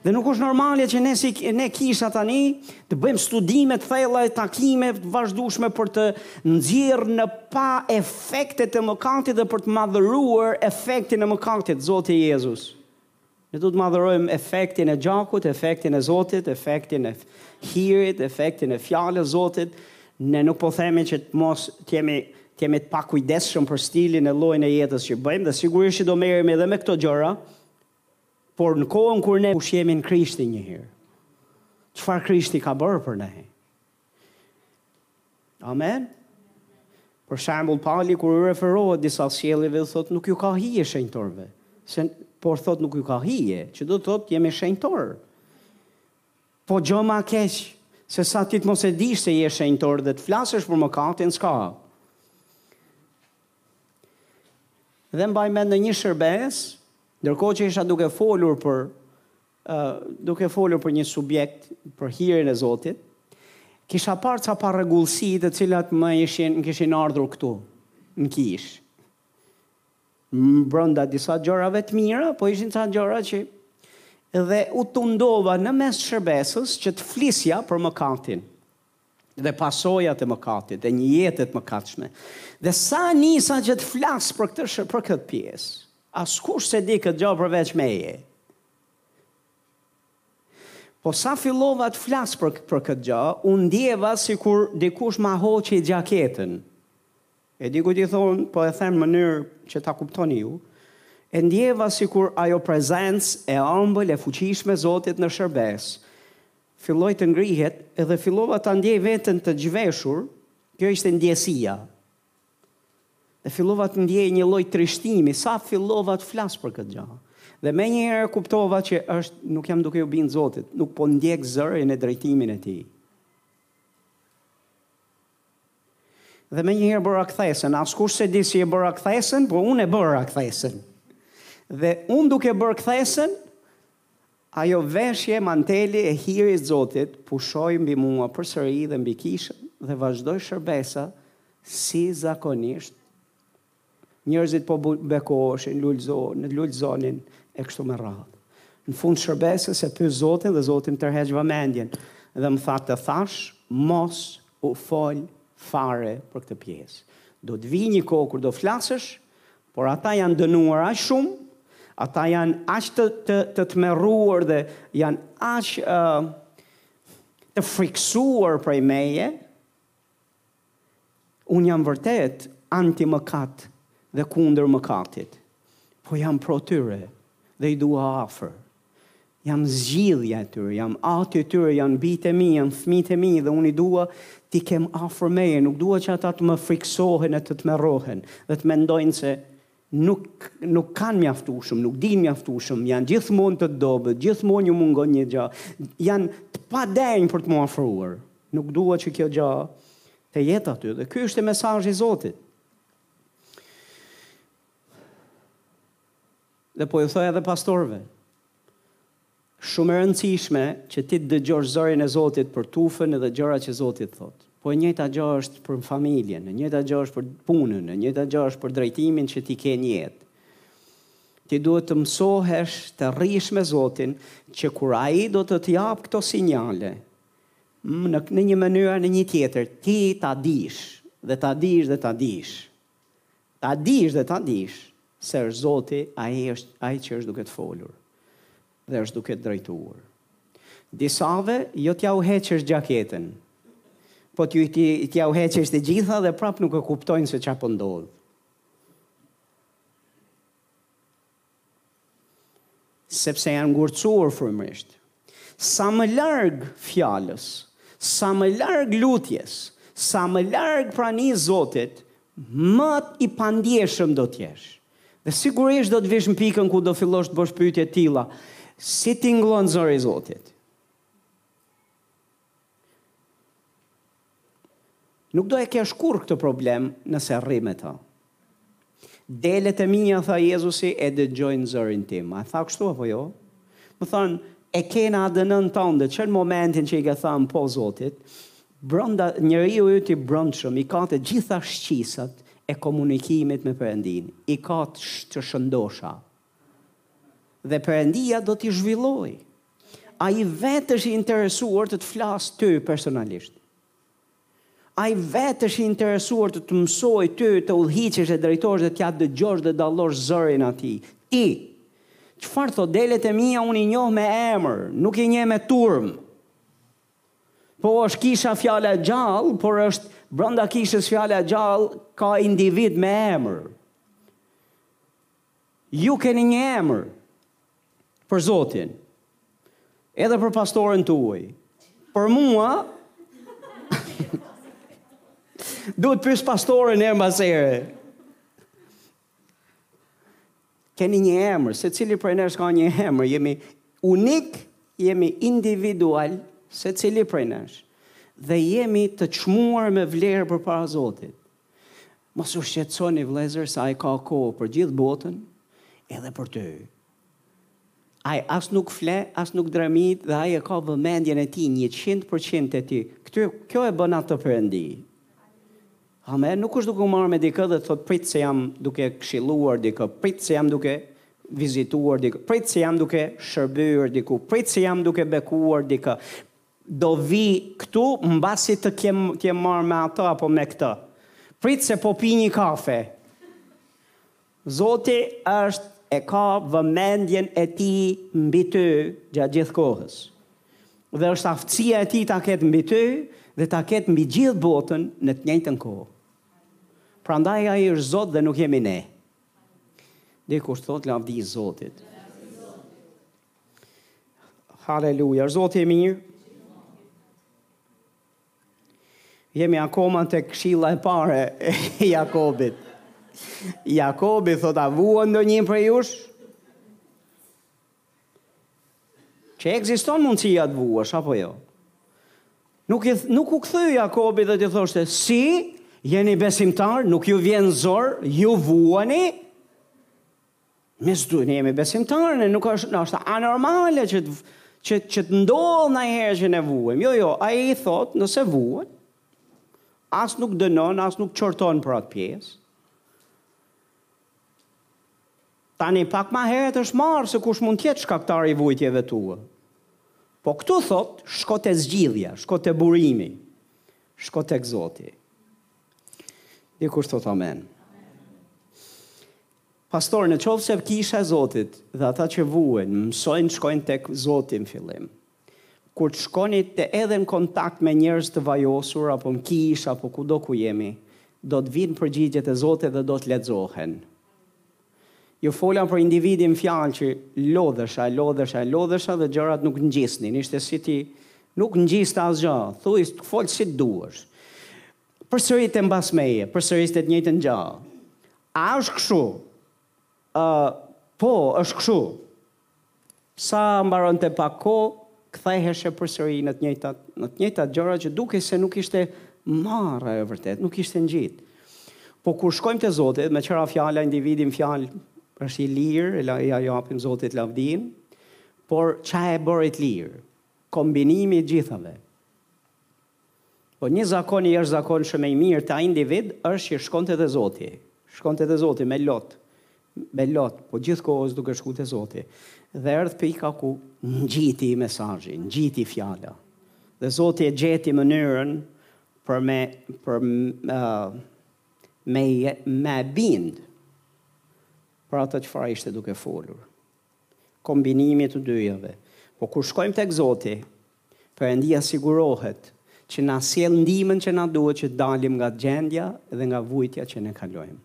Dhe nuk është normale që ne si ne kisha tani të bëjmë studime të thella e takime të vazhdueshme për të nxjerrë në pah efektet e mëkatit dhe për të madhëruar efektin e mëkatit, Zoti Jezus. Ne do të madhërojmë efektin e gjakut, efektin e Zotit, efektin e hirit, efektin e fjalës së Zotit. Ne nuk po themi që të mos të jemi të jemi të pakujdesshëm për stilin e llojin e jetës që bëjmë dhe sigurisht që do merremi edhe me këto gjëra, Por në kohën kur ne kush jemi në Krishtin një herë. Çfarë Krishti ka bërë për ne? Amen. Për shembull Pali kur u referohet disa sjelljeve thotë nuk ju ka hije shenjtorëve, se por thotë nuk ju ka hije, që do të thotë jemi shenjtorë. Po gjë më keq, se sa ti të mos e dish se je shenjtor dhe të flasësh për mëkatin s'ka. Dhe mbaj mend në një shërbes, ndërkohë që isha duke folur për uh, duke folur për një subjekt për hirin e Zotit, kisha parë ca parregullsi të cilat më ishin më kishin ardhur këtu në kish. Brenda disa gjërave të mira, po ishin ca gjëra që dhe u tundova në mes shërbesës që të flisja për mëkatin. dhe pasojat e mëkatit e një jete të mëkatshme. Dhe sa nisa që të flas për këtë për këtë pjesë, askush s'e di këtë gjë përveç meje. Po sa fillova të flas për për këtë gjë, u ndjeva sikur dikush ma hoqi xhaketën. E di kur ti thon, po e them në mënyrë që ta kuptoni ju. E ndjeva sikur ajo prezencë e ëmbël e fuqishme e Zotit në shërbes Filloi të ngrihet dhe fillova ta ndjej veten të zhveshur, kjo ishte ndjesia. Dhe fillova të ndjej një lloj trishtimi sa fillova të flas për këtë gjë. Dhe menjëherë e kuptova që është nuk jam duke iu bind Zotit, nuk po ndjek zërin e drejtimin e tij. Dhe menjëherë bëra kthesën. Askush s'e di si e bëra kthesën, po unë e bëra kthesën. Dhe unë duke bërë kthesën, ajo veshje, manteli i hirit Zotit pushoi mbi mua përsëri dhe mbi kishën dhe vazhdoi shërbesa si zakonisht Njerëzit po bekoheshin, lulëzonin e kështu me radhë. Në fund shërbesës e pyes Zotin dhe Zoti më tërheq vëmendjen dhe më tha të thash mos u fol fare për këtë pjesë. Do të vijë një kohë kur do flasësh, por ata janë dënuar aq shumë, ata janë aq të të të tmerruar dhe janë aq uh, të friksuar prej meje, Unë jam vërtet anti mëkat dhe kundër mëkatit, po jam pro tyre dhe i dua afër. Jam zgjidhja e tyre, jam ati i tyre, janë bijtë e mi, janë fëmijët e mi dhe unë i dua t'i kem afër meje, nuk dua që ata të më frikësohen e të tmerrohen dhe të mendojnë se Nuk, nuk kanë mjaftueshëm, nuk dinë mjaftueshëm, janë gjithmonë të dobët, gjithmonë u mungon një gjë. Janë të padenjë për të m'u afruar. Nuk dua që kjo gjë të jetë aty dhe ky është mesazhi i Zotit. Dhe po ju thoj edhe pastorëve, Shumë e rëndësishme që ti të dëgjosh zërin e Zotit për tufën dhe gjërat që Zoti të thotë. Po e njëjta gjë është për familjen, e njëjta gjë është për punën, e njëjta gjë është për drejtimin që ti ke në jetë. Ti duhet të mësohesh të rrish me Zotin që kur Ai do të të japë këto sinjale, në, në një mënyrë a në një tjetër, ti ta dish, dhe ta dish dhe ta dish. Ta dish dhe ta dish se është Zoti ai është ai që është duke të folur dhe është duke të drejtuar. Disave jo t'ja uheqësh gjaketën, po t'ju t'jua heqësh të gjitha dhe prap nuk e kuptojnë se ça po ndodh. Sepse janë ngurtësuar frymërisht. Sa më larg fjalës, sa më larg lutjes, sa më larg pranisë Zotit, më i pandjeshëm do të jesh. Dhe sigurisht do të vish në pikën ku do fillosh të bësh pyetje të tilla, si tingëllon zëri i Zotit? Nuk do e kesh kurrë këtë problem nëse rri me të. Delet e mia, tha Jezusi, e dëgjojnë zërin tim. A tha kështu apo jo? Me thënë, e ke në ADN-në tënde, që në momentin që i ke thënë po Zotit, brënda njeriu yt i brëndshëm, i ka të gjitha shqisat e komunikimit me Perëndinë, i ka të shëndosha. Dhe Perëndia do t'i zhvillojë. Ai vetë është i interesuar të të flasë ty personalisht. Ai vetë është i interesuar të të mësojë ty të udhëhiqesh e drejtohesh dhe t'ia dëgjosh dhe dallosh zërin atij. Ti! Çfarë thotë? Delet e mia unë i njoh me emër, nuk i njoh me turmë. Po është kisha fjala e gjallë, por brenda kishës fjala e gjallë ka individ me emër. Ju keni një emër për Zotin, edhe për pastorin tuaj. Për mua, duhet t'pys pastorin herë mbas here. Keni një emër, secili prej nesh ka një emër, jemi unik, jemi individual, secili prej nesh, dhe jemi të çmuar me vlerë përpara Zotit. Mos u shqetësoni vëllezër se ai ka kohë për gjithë botën, edhe për ty. Ai as nuk fle, as nuk dremit dhe ai e ka vëmendjen e tij 100% te ti. Këtë kjo e bën atë Perëndi. Amen, nuk është duke u marrë me dikë dhe thotë prit se jam duke këshilluar dikë, prit se jam duke vizituar dikë, prit se jam duke shërbyer diku, prit se jam duke bekuar dikë. Do vi këtu mbasi të jem marrë me atë apo me këtë. Prit se po pi një kafe. Zoti është e ka vëmendjen e tij mbi ty gjatë gjithë kohës. Dhe është aftësia e tij ta ketë mbi ty dhe ta ketë mbi gjithë botën në të njëjtën kohë. Prandaj ai është Zot dhe nuk jemi ne. Dikush të thotë lavdi Zotit. Haleluja, Zoti i mirë. Jemi akoma te këshilla e pare e Jakobit. Jakobi thot, a vuan ndonjë prej jush? Që ekziston mundësia të vuash, apo jo? Nuk, i, nuk u kthy Jakobi dhe t'i thoshte, si, jeni besimtar, nuk ju vjen zor, ju vuani, Ne s'duhet, ne jemi besimtarë, ne nuk është, në është anormale që të, që, që të ndodhë najherë që ne vuem. Jo, jo, ai thot, nëse vuan, as nuk dënon, as nuk qorton për atë pjesë. Tani pak ma herët është marrë se kush mund t'jetë shkaktar i vujtjeve tua. Po këtu thot, shko te zgjidhja, shko te burimi, shko tek Zoti. Dikush thot amen. Pastor në qoftë se kisha e Zotit dhe ata që vuajnë mësojnë të shkojnë tek Zoti në fillim kur të shkoni te edhe në kontakt me njerëz të vajosur apo në kishë apo kudo ku jemi do të vijnë përgjigjet e Zotit dhe do të lexohen ju fola për individin në fjalë që lodhesha e lodhesha e lodhesha dhe gjërat nuk ngjisnin ishte si ti nuk ngjiste asgjë thuj t'fol si të duash Përsëriste mbas meje, përsëriste të njëjtën gjë. A është kështu? Ë, po, është kështu. Sa mbaronte pak kohë, ktheheshe përsëri në të njëjtat, në të njëjtat gjëra që dukej se nuk ishte marrë ajo e vërtetë, nuk ishte ngjit. Po kur shkojmë te Zoti, meqë ra fjala individi në fjalë është i lirë, e ia japim Zotit lavdinë, por ça e bëri të lirë? Kombinimi i t'gjithave. Po një zakon jashtëzakonshëm i mirë te ai individ është që shkonte te Zoti. Shkonte te Zoti me lot. Me lot, po gjithë kohës duke shku te Zoti. Dhe erdh pika ku ngjiti mesazhi, ngjiti fjala. Dhe Zoti e gjeti mënyrën për me për uh, me me e bind për atë çfarë ishte duke folur. Kombinimi i të dyjave. Po kur shkojmë tek Zoti, Perëndia sigurohet që na sjell ndihmën që na duhet që të dalim nga gjendja dhe nga vujtja që ne kalojmë.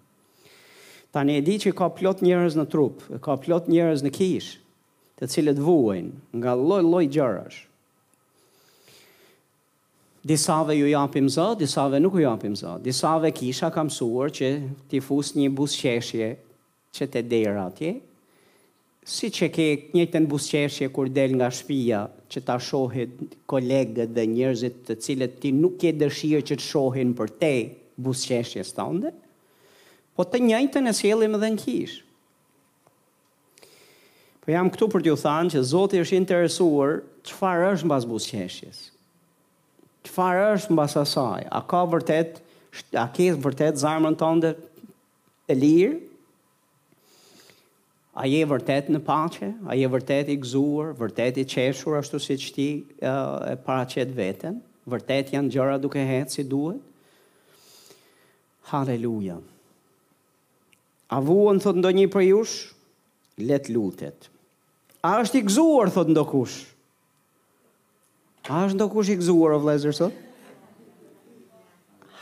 Tani e di që ka plot njerëz në trup, ka plot njerëz në kishë, të cilët vuajnë nga lloj-lloj gjërash. Disave ju japim zë, disave nuk ju japim zë. Disave kisha ka mësuar që t'i fus një buzëqeshje që te dera atje, siç e ke të njëjtën buzëqeshje kur del nga shpija që ta shohin kolegët dhe njerëzit të cilët ti nuk ke dëshirë që të shohin përtej buzëqeshjes tënde, po të njëjtën e sjellim edhe në kishë. Po jam këtu për t'ju thënë që Zoti është i interesuar çfarë është mbas buzëqeshjes. Çfarë është mbas asaj? A ka vërtet, a ke vërtet zemrën tënde e lirë, a je vërtet në paqe, a je vërtet i gëzuar, vërtet i qeshur ashtu siç ti e paraqet veten, vërtet janë gjëra duke ec si duhet. Haleluja. A vuan, thotë ndonjë prej jush, le të lutet. A është i gëzuar, thotë ndokush? A është ndokush i gëzuar, o vëllezër, sot?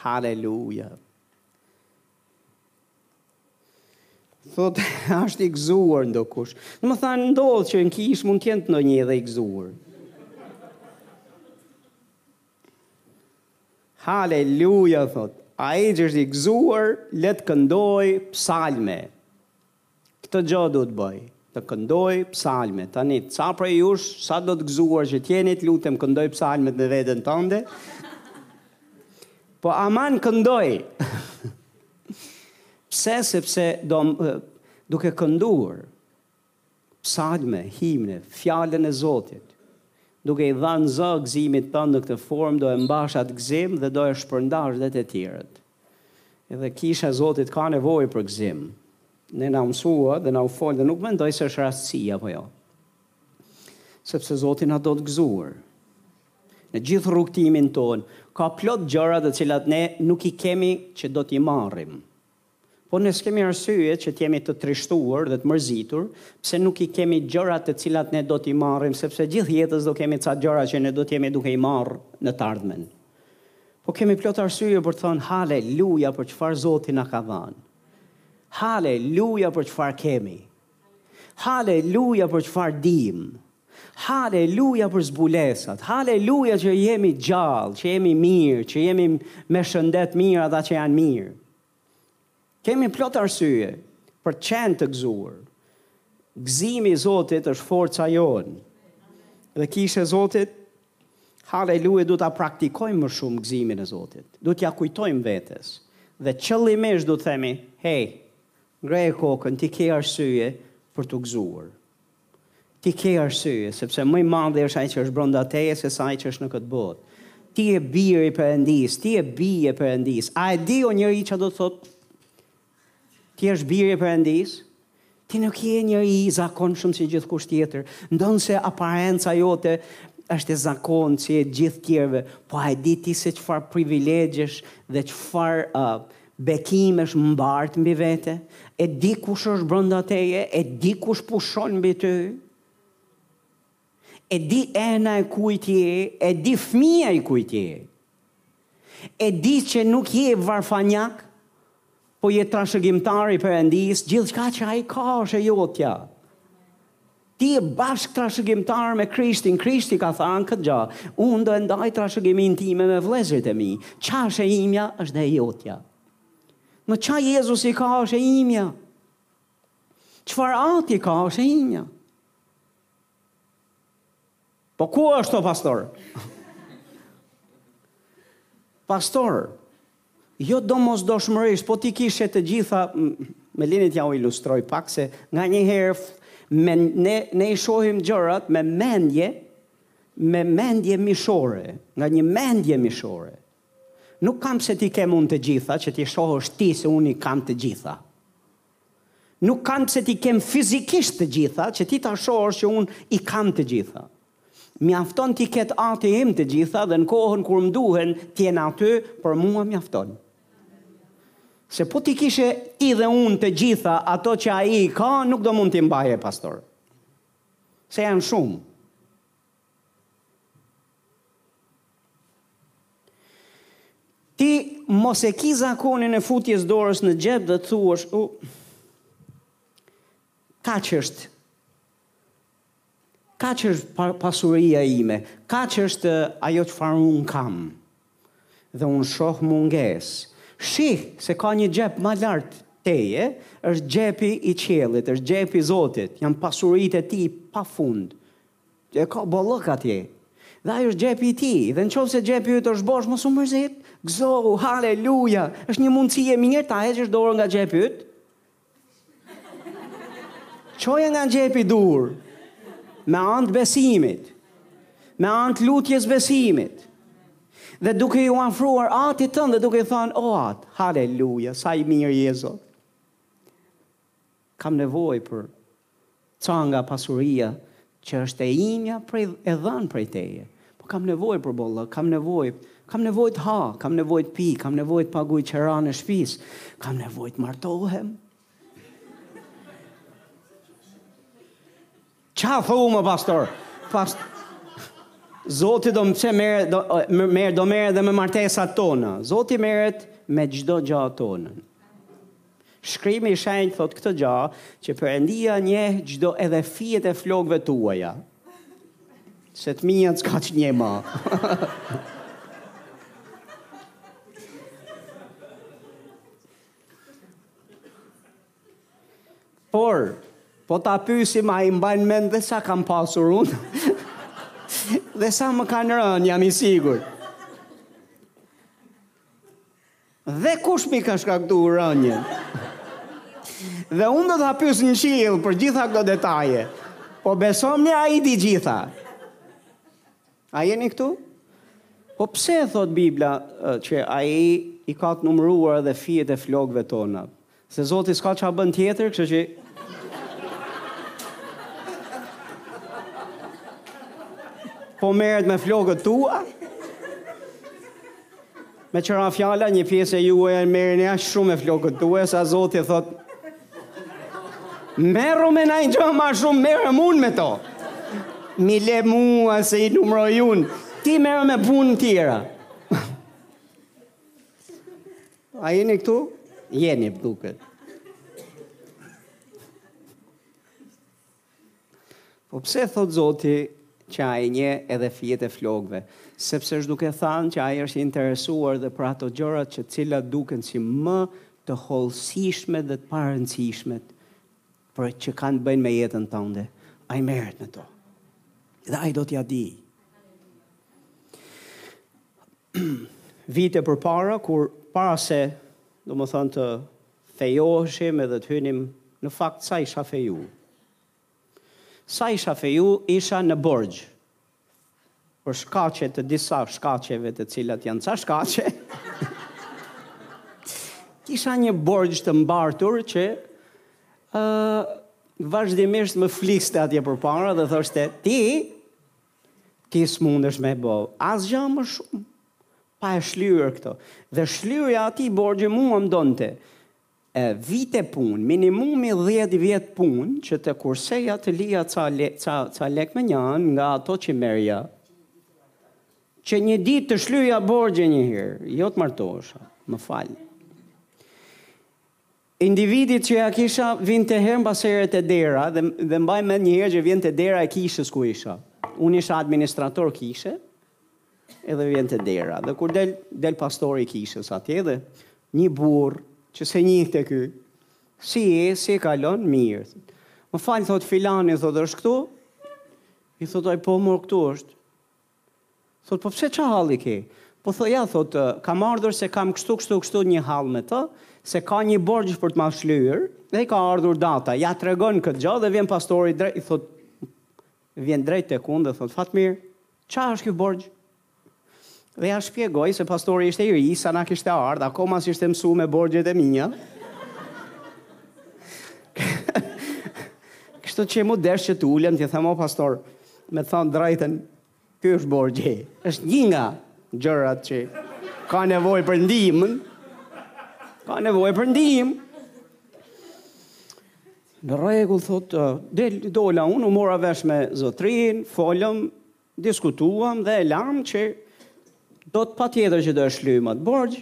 Haleluja. Thotë, a është i gëzuar ndokush. Domethënë ndodh që në kishë mund të jetë ndonjë edhe i gëzuar. Haleluja, thotë. Ai që është i gëzuar, le të këndojë psalme. Këtë gjë duhet të bëjë, të këndojë psalme. Tani, ca prej jush, sado të gëzuar që të jeni, të lutem këndoji psalmet me veten tënde. Po aman këndoji! Pse? Sepse do, duke kënduar psalme, himne, fjalën e Zotit, duke i dhënë zë gëzimit tënd në këtë formë, do e mbash atë gëzim dhe do e shpërndash dhe te të tjerët. Edhe Kisha e Zotit ka nevojë për gëzim. Ne na u mësua dhe na u fol dhe nuk mendoj se është rastësi apo jo. Sepse Zoti na do të gëzuar. Në gjithë rrugëtimin tonë ka plot gjëra të cilat ne nuk i kemi që do t'i marrim. Po ne s'kemi arsye që të jemi të trishtuar dhe të mërzitur pse nuk i kemi gjërat të cilat ne do t'i marrim, sepse gjithë jetës do kemi ca gjëra që ne do të jemi duke i marrë në të ardhmen. Po kemi plot arsye për të thënë haleluja për çfarë Zoti na ka dhënë. Haleluja për çfarë kemi. Haleluja për çfarë dimë. Haleluja për zbulesat. Haleluja që jemi gjallë, që jemi mirë, që jemi me shëndet mirë ata që janë mirë. Kemi plot arsye për të qenë të gëzuar. Gëzimi i Zotit është forca jonë. Dhe kishë e Zotit, haleluja, duhet ta praktikojmë më shumë gëzimin e Zotit. Duhet t'ia kujtojmë vetes. Dhe qëllimisht duhet të themi, hej, ngrije kokën, ti ke arsye për t'u gëzuar. Ti ke arsye, sepse më i madhi është ai që është brenda teje sesa ai që është në këtë botë. Ti je bir i Perëndisë, ti je bijë e Perëndisë. A e di o njeri çfarë do të thotë të jesh bir i Perëndisë? Ti nuk je njeri i zakonshëm si gjithkush tjetër, ndonëse aparenca jote është e zakontë si e gjithë të tjerëve, po a e di ti se çfarë privilegjesh dhe çfarë uh, Bekimesh mbart mbi vete, e di kush është brënda teje, e di kush pushon mbi ty, e di ena e kujt je, e di fëmija i kujt je, e di që nuk je varfanjak, po je trashëgimtar i Perëndisë, gjithçka që ai ka është e jotja. Ti je bashkëtrashëgimtar me Krishtin, Krishti ka thanë këtë gjë, Unë do e ndaj trashëgiminë time me vëllezërit e mi. Ça është e imja, është dhe e jotja. Ça Jezusi ka, është e imja. Çfarë Ati ka, është e imja. Po ku është o pastor? Pastor, jo domosdoshmërish, po t'i kishe të gjitha, më lini t'jua ilustroj pak, se nganjëherë, me, ne, ne i shohim gjërat me mendje, me mendje mishore, nga një mendje mishore. Nuk kam pse t'i kem unë të gjitha, që t'i shohësh ti se unë i kam të gjitha. Nuk kam pse t'i kem fizikisht të gjitha, që ti ta shohësh që unë i kam të gjitha. Mjafton t'i ketë Ati im të gjitha dhe në kohën kur më duhen të jenë aty, për mua mjafton. Se po t'i kishe ti dhe unë të gjitha ato që ai i ka, nuk do mund t'i mbaje pastor. Se janë shumë. Ti mos e ki zakonin e futjes dorës në xhep dhe të thuash, u, kaq është, kaq është pasuria ime, kaq është ajo çfarë unë kam, dhe unë shoh mungesë. Shih se ka një xhep ma lart teje, është xhepi i qiellit, është xhepi i Zotit, janë pasuritë e tij pa fund, E ka bollëk atje. Dhe ai është xhepi i tij. Dhe në qoftë se xhepi yt është bosh, mos u mërzit. Gëzohu, haleluja! Është një mundësi e mirë ta heqësh dorën nga xhepi yt. Çoje nga xhepi dur. Me anë të besimit. Me anë të lutjes besimit. Dhe duke iu afruar atit tënd dhe duke i thënë, o Atë, haleluja, sa i mirë je Zot. Kam nevojë për ca nga pasuria që është e imja prej e dhanë prej teje. Po kam nevojë për bollëk, kam nevojë, kam nevojë të ha, kam nevojë të pi, kam nevojë të paguj qeranë e shpisë, kam nevojë të martohem. Ça thu më pastor? Past Zoti do me u marrë, do, merret, do merret dhe me martesat tona. Zoti merret me çdo gja tonën. Shkrimi i shenjt thot këtë gja, që perëndia njeh çdo edhe fijet e flokve tuaja. Se të minja të s'ka ça njeh ma. Por, po ta pyesim ai mban mend dhe sa kam pasur unë, dhe sa më kanë rënë, jam i sigur. Dhe kush m'i ka shkaktu rënjen? Dhe unë do ta pys në qill për gjitha këto detaje. Po besomni ai i di gjitha. A jeni këtu? Po pse thot Biblia që ai i ka të numëruar edhe fijet e flokëve tona? Se zoti s'ka ça bën tjetër, kështu që Po merret me flokët tua. Meqë ra fjala, një pjesë e juaja merrni aq shumë me flokët tua sa Zoti thot Merru me naj gjë ma shumë merrem unë me to. M'i le mua se i numroj unë. Ti merru me punë tjera. A jeni këtu? Jeni, duket. Po pse thot Zoti që ai njeh edhe fijet e flokëve, sepse është duke thanë që ai është i interesuar dhe për ato gjërat që të cilat duken si më të hollësishmet dhe të parëndësishmet për që kanë të bëjnë me jetën tande. Ai merret me to. Dhe ai do t'ia di. Vite përpara kur para se domethënë të fejoheshim edhe të hynim në fakt sa isha feju. Sa isha feju isha në borxh për shkaqe të disa shkaqeve të cilat janë ca shkaqe. Kisha një borxh të mbartur që vazhdimisht më fliste atje përpara dhe thoshte ti Ti s'mundesh me bo asgja më shumë pa e shlyer këtë. Dhe shlyerja e atij borxhi mua më donte e, vite punë, minimumi 10 vjet punë që të kurseja të lija ca, le, ca, ca lek mënjanë nga ato që merrja. Që një ditë të shlyja borxhin një herë, jo të martohesha. Më fal. Individit që ia kisha vinte herë mbas here te dera dhe dhe mbaj mend një herë që vjen te dera e kishës ku isha. Unë isha administrator kishe edhe vjen te dera dhe kur del del pastori i kishës atje dhe një burrë që se njihte ky si je si e kalon mirë thot. Më fal thot filani thot është këtu? I thot ai po mor këtu është. Thotë, po pse ça halli ke? Po thotë, ja, thotë, kam ardhur se kam kështu, kështu, kështu një hall me të, se ka një borxh për të ma shlyer, dhe i ka ardhur data. Ia tregon këtë gjë dhe vjen pastori drejt, thotë, vjen drejt tek unë dhe thotë, Fatmir, ça është ky borxh? Dhe ia shpjegoj se pastori ishte i ri, sa na kishte ardhë, akoma s'ishte mësu me borxhet e mia. Kështu që mu desh që t'ulem, t'i them o pastor, Me të thënë drejtën, ky është borxhi. Është një nga gjërat që ka nevojë për ndihmën. Ka nevojë për ndihmë. Në rregull thot, del dola unë, u mora vesh me zotërinë, folëm, diskutuam dhe e lam që do të patjetër që do e shlymë atë borxh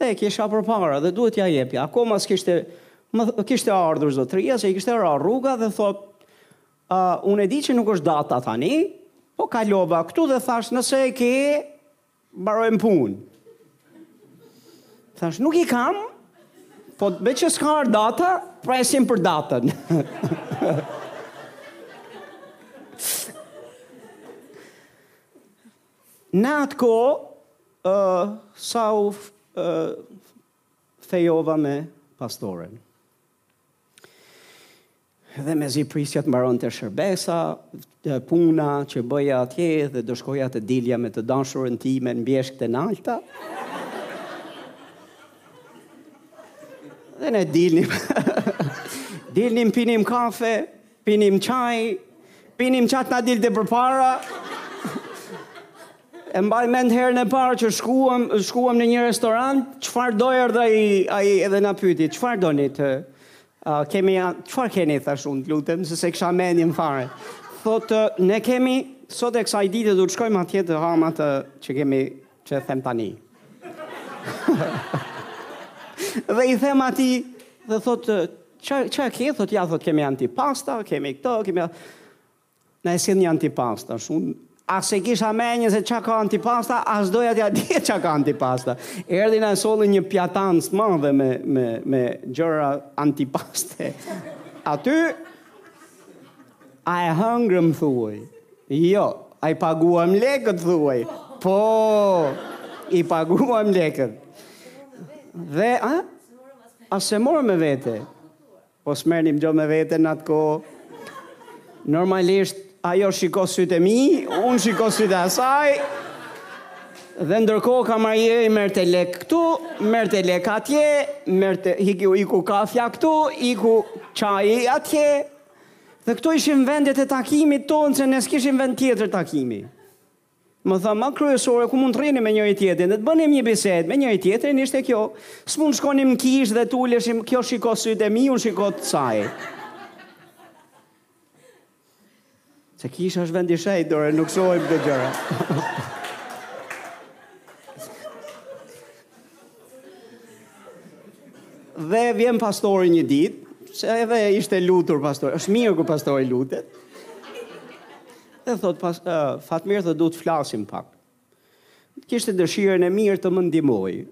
dhe e kisha përpara dhe duhet t'ia jepja. Akoma s'kishte më kishte ardhur zotëria se i kishte ra rruga dhe thot Ahh, unë e di që nuk është data tani, po kalova këtu dhe thashë nëse e ke, mbarojmë punë. Thashë nuk i kam, po meqë s'ka ardhë data, presim për datën. Në atë kohë, uh, sa u uh, fejova me pastoren. Dhe mezi prisja të mbaronte shërbesa, puna që bëja atje dhe do shkoja të dilja me të dashurën time në bjeshkë të nalta. Dhe ne dilnim. dilnim, pinim kafe, pinim çaj, pinim ça të na dilte përpara. E mbaj mend herën e parë që shkuam, shkuam në një restorant, çfarë do erdhi ai ai edhe na pyeti, çfarë doni të Uh, kemi, çfarë keni, thashë unë, të lutem, se s'e kisha mendjen fare. Thotë, ne kemi, sot e kësaj dite do të shkojmë atje të hamë atë që kemi, që e them tani. dhe i them atij, dhe thotë, ça, ça ke, thotë, ja, thotë, kemi antipasta, kemi këto, kemi... Na e sill një antipasta, s'un as e kisha idenë se ça ka antipasta, as doja t'ia dija ça ka antipasta. Erdhi na e solli një pjatancë të madhe me, me, me gjëra antipaste. Aty, a e hëngrëm, thuaj. Jo, a i paguam lekët, thuaj. Po, i paguam lekët. Dhe, a? As e morëm me vete? Po s'merrnim gjo me vete në atë kohë. Normalisht ajo shikon sytë e mi, unë shikoj sytë e asaj. Dhe ndërkohë kamarieri merrte lek këtu, merrte lek atje, merrte iku, iku kafja këtu, iku çaji atje. Dhe këto ishin vendet e takimit tonë se ne s'kishim vend tjetër takimi. Metoda ma kryesore ku mund të rrinim me njëri tjetrin dhe të bënim një bisedë me njëri tjetrin ishte kjo. S'mund të shkonim në kishë dhe të uleshim, kjo shikon sytë e mi, unë shikoj të saj. Se kisha është vend i shenjtë, dore, nuk shohim këto gjëra. dhe vjen pastori një ditë, që edhe ishte lutur pastori. Është mirë kur pastori lutet. Dhe thotë pas, uh, Fatmir thotë duhet të flasim pak. Kishte dëshirën e mirë të më ndihmojë.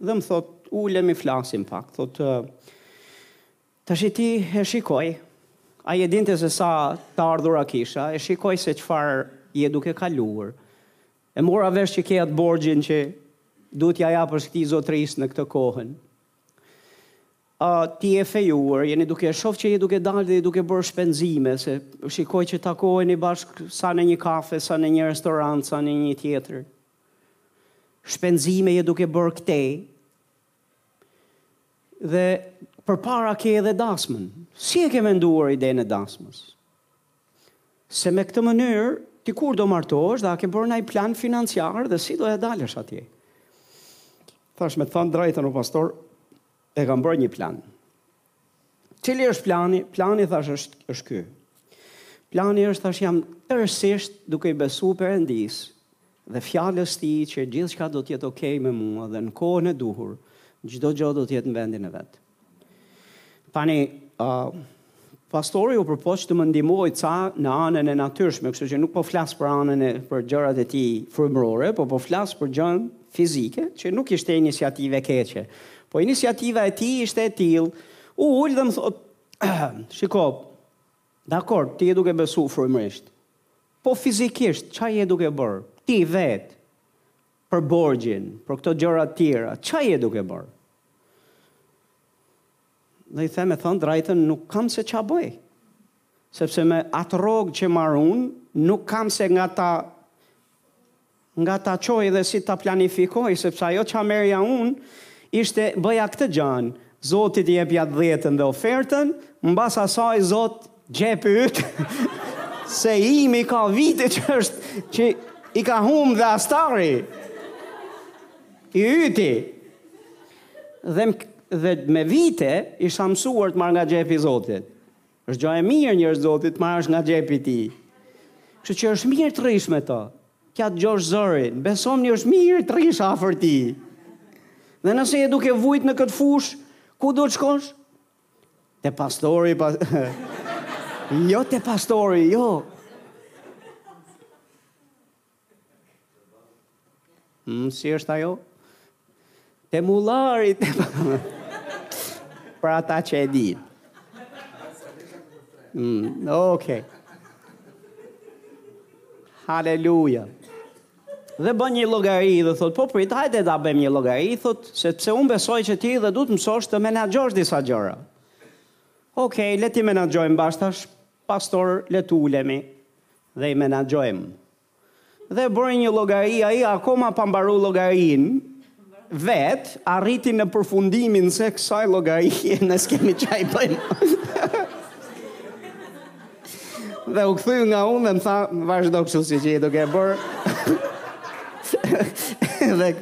Dhe më thotë, ulemi flasim pak. Thotë, uh, tashti e shikoj, ai e dinte se sa të ardhura kisha, e shikoj se çfarë je duke kaluar. E mora vesh që ke atë borxhin që duhet t'ia japësh këtij zotërisë në këtë kohën. Ti je fejuar, jeni duke e shoh që je duke dalë dhe je duke bërë shpenzime, se shikoj që takoheni bashkë sa në një kafe, sa në një restorant, sa në një tjetër. Shpenzime je duke bërë këtej. Dhe përpara ke edhe dasmën. Si e ke menduar idenë e dasmës? Se me këtë mënyrë ti kur do martohesh dhe a ke bërë ndonjë plan financiar dhe si do ia dalësh atje? Thashë me të thënë të drejtën o pastor, E kam bërë një plan. Cili është plani? Plani thashë është është ky. Plani është thashë jam tërësisht duke i besu Perëndisë dhe fjalës tij që gjithçka do të jetë okay me mua dhe në kohën e duhur çdo gjë do të jetë në vendin e vet. Tani, uh, Pastori u përpoq të më ndihmojë ca në anën e natyrshme, kështu që nuk po flas për anën e për gjërat e tij frymërore, por po flas për gjën fizike, që nuk ishte iniciativë e keqe. Po iniciativa e tij ishte e tillë, u ul dhe më thotë, Shiko, dakord, ti je duke besu frymërisht. Po fizikisht, ça je duke bërë? Ti vetë për borxhin, për këto gjëra të tjera, ça je duke bërë? Dhe me thënë të drejtën nuk kam se ça bëj. Sepse me atë rrogë që marr unë, nuk kam se nga ta nga ta çoj dhe si ta planifikoj, sepse ajo ça merrja unë, ishte bëja këtë gjënë, Zotit i jepja të dhjetën dhe ofertën, mbas asaj Zot xhepi yt, se imi ka vite që është që i ka humb dhe astari, i yti. Dhe dhe me vite isha mësuar të marr nga xhepi i Zotit. Është gjë e mirë njerëz të Zotit të marrësh nga xhepi i tij. Kështu që është mirë të rrish me to. T'ia dëgjosh zërin, besomëni është mirë të rrish afër tij. Dhe nëse je duke vujt në këtë fushë, ku duhet të shkosh? Te pastori, pas... jo te pastori, jo. Mm, si është ajo? Te mullari. Për ata që e dinë. Mm, okay. Haleluja. Dhe bën një llogari dhe thotë, po prit, hajde ta bëjmë një llogari, thotë, sepse unë besoj që ti dhe duhet të mësosh të menaxhosh disa gjëra. Okej, okay, le t'i menaxhojmë bashkë tash, pastor, le të ulemi. Dhe i menaxhojmë. Dhe bëri një llogari ai akoma pa mbaru llogarinë vetë, arriti në përfundimin se kësaj llogarie ne s'kemi ça i bëjmë. dhe u kthye nga unë dhe më tha, vazhdo kështu siç je duke e bërë. dhe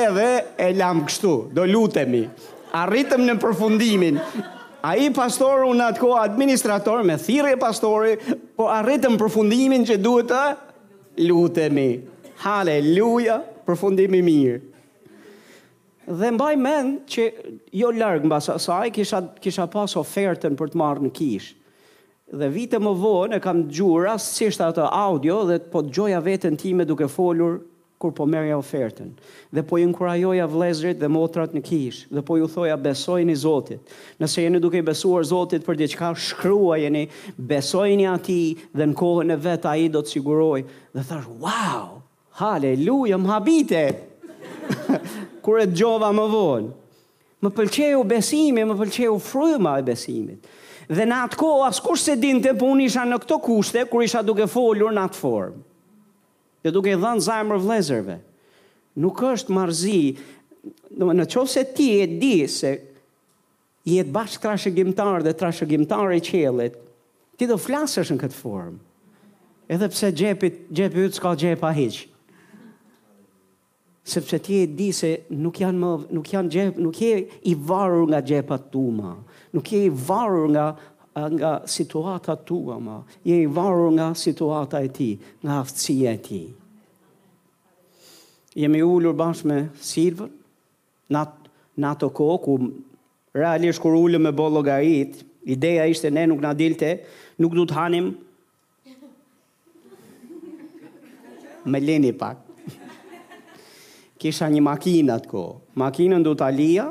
edhe e lamë kështu, do lutemi. Arritëm në përfundimin. Ai pastor, unë në atë kohë administrator me thirrje pastori, po arritëm në përfundimin që duhet të lutemi. Haleluja, përfundim i mirë. Dhe mbaj mend që jo larg mbas asaj kisha kisha pas ofertën për të marrë në kishë. Dhe vite më vonë e kam dëgjuar rastësisht atë audio dhe po dëgjoja veten time duke folur kur po merrja ofertën, dhe po i inkurajoja vëllezërit dhe motrat në kishë, dhe po u thoja besojini Zotit, nëse jeni duke i besuar Zotit për diçka, shkruajeni, besojini Atij dhe në kohën e vet Ai do të sigurojë, dhe thashë, wow! Haleluja, më habite! kur e dëgjova më vonë. Më pëlqeu besimi, më pëlqeu fryma e besimit. Dhe në atë kohë askush s'e dinte, po unë isha në këto kushte, kur isha duke folur në atë formë. Dhe duke i dhënë zemër vëllezërve. Nuk është marrëzi, domethënë në qoftë se ti e di se je bashkëtrashëgimtar dhe trashëgimtar i qiellit, ti do flasësh në këtë formë. Edhe pse xhepit, xhepi yt s'ka xhepa hiç. Sepse ti e di se nuk janë më, nuk janë xhep, nuk je i varur nga xhepat tu më. Nuk je i varur nga nga situata tua më. Je i varur nga situata e tij, nga aftësia e tij. Jemi ulur bashkë me Silvën në atë në atë kohë ku realisht kur u ulëm me bo llogaritë, ideja ishte ne nuk na dilte, nuk do të hanim Më leni pak. Kisha një makinë atë kohë. Makinën do ta lija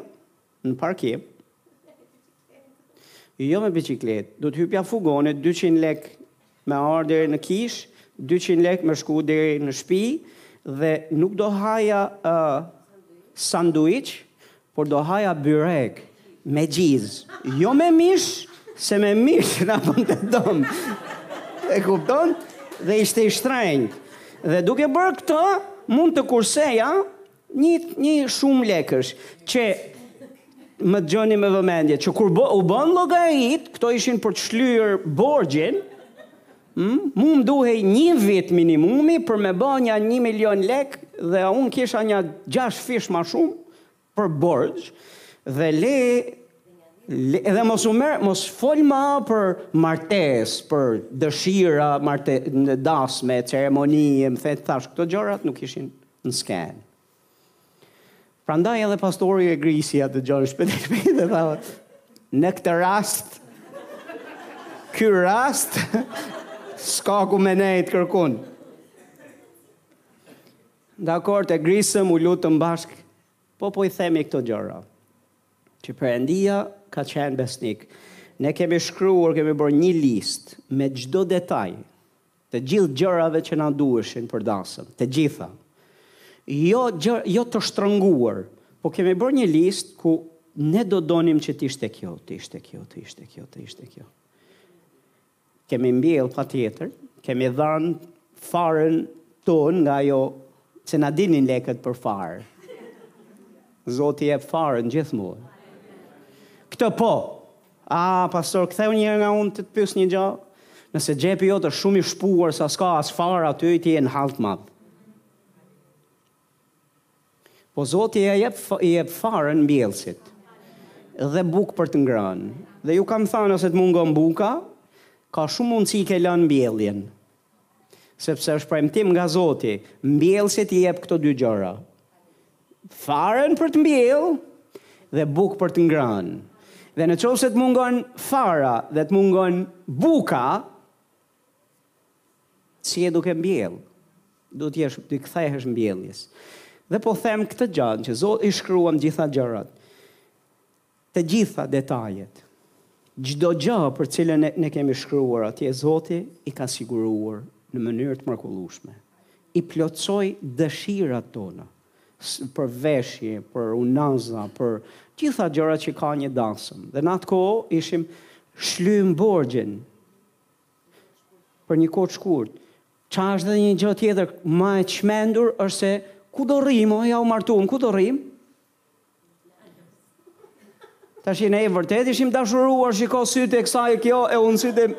në parkim. Jo me biçikletë. Do të hypja fugonit 200 lek me ardh deri në kishë, 200 lek me shku deri në shpi dhe nuk do haja uh, sanduiç, Por do haja byrek me gjizë, jo me mish, se me mish na bënte dëm. E kupton? Dhe ishte i shtrenjtë. Dhe duke bërë këtë, mund të kurseja një një shumë lekësh që më dëgjoni me vëmendje, që kur bë, u bën llogaritë, këto ishin për të shlyer borxhin, Ëh mu më duhej nji vit minimumi për me ba nja nji milion lek dhe unë kisha nja gjashtë fish ma shumë për borxh dhe le dhe mos u merr mos fol ma për martesë për dëshira marte dasme ceremoni domethënë thashë këto gjërat nuk ishin në skenë Prandaj edhe pastori e grisi atë gjojnë shpejt shpejt dhe tha, në këtë rast, ky rast, s'ka ku me nejt kërkun. Dakord e grisëm u lutëm bashkë, po po i themi këto gjëra, që Perëndia ka qenë besnik. Ne kemi shkruar, kemi bërë një listë me çdo detaj, Të gjithë gjërave që na duheshin për dasëm, të gjitha. Jo gjë, jo të shtrënguar, po kemi bërë një listë ku ne do donim që të ishte kjo, të ishte kjo, të ishte kjo, të ishte kjo. Kemi mbjellë patjetër, kemi dhanë farën tonë nga jo se na dilnin lekët për farë. Zoti jep farën gjithmonë. Këtë po, Aah pastor ktheu njëherë nga unë të të pyes një gjë, nëse xhepi jot është shumë i shpuar sa s'ka as farë aty ti je në hall të madh. Po Zoti ja jep i jep farën mbjellësit dhe bukë për të ngrënë. Dhe ju kam thënë nëse të mungon buka, ka shumë mundësi ke lënë mbjelljen. Sepse është premtim nga Zoti, mbjellësit i jep këto dy gjëra. Farën për të mbjell dhe bukë për të ngrënë. Dhe në qoftë se të mungon fara dhe të mungon buka, s'je duke mbjell, duhet t'i kthehesh mbjelljes. Dhe po them këtë gjanë që ne i shkruam gjitha gjërat. Të gjitha detajet, çdo gjë për cilën ne ne kemi shkruar atje, Zoti i ka siguruar në mënyrë të mrekullueshme. I plotësoi dëshirat tona, për veshje, për unaza, për gjitha gjërat që ka një dasëm. Dhe në atë kohë ishim shlym borxhin për një kohë të shkurt. Ça është dhe një gjë tjetër ma e çmendur është se ku do rrimë, ja u martuam, ku do rrimë? Tashi ne vërtet ishim dashuruar, shiko sytë e kësaj, kjo e unë sytë e...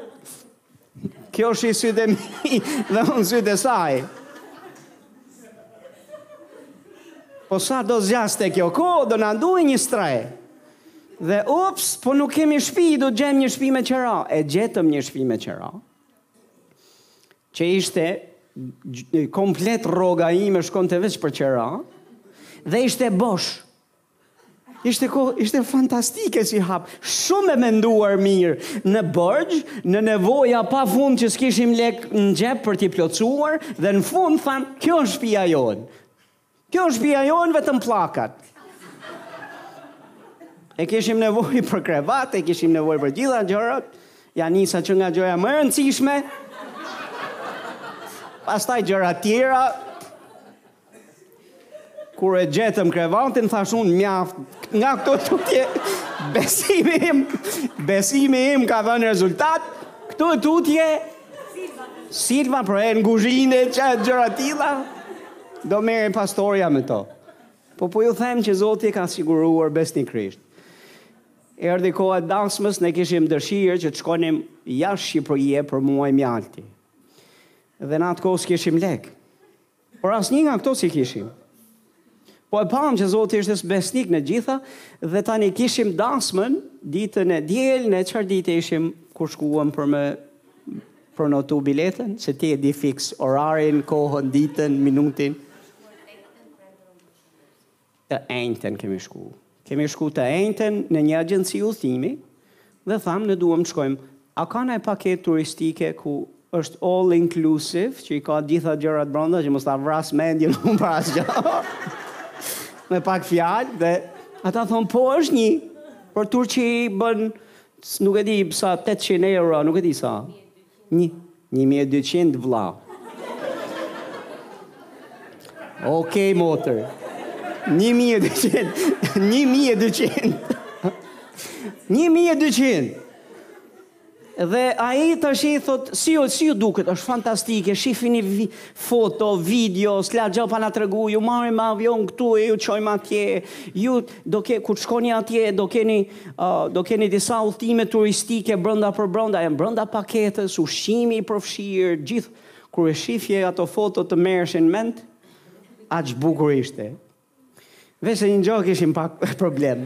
Kjo shi sytë e mi dhe unë sytë e saj. Po sa do zgjaste kjo kohë, do na duhej një strehë. Dhe ups, po nuk kemi shpi, do gjejmë një shpi me qera. E gjetëm një shpi me qera. Që ishte komplet rroga ime shkonte veç për qera dhe ishte bosh. Ishte kohë, ishte fantastike si hap. Shumë e menduar mirë në borxh, në nevoja pa fund që s'kishim lek në xhep për t'i plotësuar dhe në fund thamë, kjo është shpia jonë. Kjo është shpia jonë vetëm plakat. E kishim nevojë për krevat, e kishim nevojë për gjitha gjërat. Ia nisa që nga gjëja më e rëndësishme. Pastaj gjëra të tjera. Kur e gjetëm krevatin, thash unë mjaft, nga këtu tutje besimi im, besimi im ka dhënë rezultat. Këtu tutje Silva për enë guzhine, ça e gjëra tilla, do merrej pastorja me to. Po po ju them që Zoti ka siguruar besnikërisht. Erdhi koha dasmës, ne kishim dëshirë që të shkonim jashtë Shqipërie për muaj mjalti. Dhe në atë kohë s'kishim lekë. Por asnjë nga këto s'i kishim. Po e pamë që Zoti është besnik në gjitha dhe tani kishim dasmën ditën e diel në çfarë ditë ishim kur shkuam për me prenotu biletën, se ti e di fiks orarin, kohën, ditën, minutin. Të enjten kemi shku. Kemi shku të enjten në një agjenci udhëtimi dhe thamë ne duam të shkojmë. A ka naj paketë turistike ku është all inclusive, që i ka të gjitha gjërat brenda që mos ta vras mendjen unë për asgjë. Me pak fjalë dhe ata thonë po është një për Turqi bën nuk e di sa 800 euro, nuk e di sa. Një mijë e dyqind vlla. Okej motër. Një mijë e dyqind. Një mijë e dyqind. Një mijë e dyqind. Dhe ai tashi thotë, si, si ju duket, është fantastike, shifini, foto, video, s'la gjë pa na tregu, ju marrim me avion këtu e ju çojmë atje, ju Do ke, kur të shkoni atje, do keni, uh, do keni disa udhëtime turistike brenda për brenda, janë brenda paketës, ushqimi i përfshirë, gjithë kur e shifje ato foto të merreshin mend, aq bukur ishte. Veçse një gjë kishim pak problem.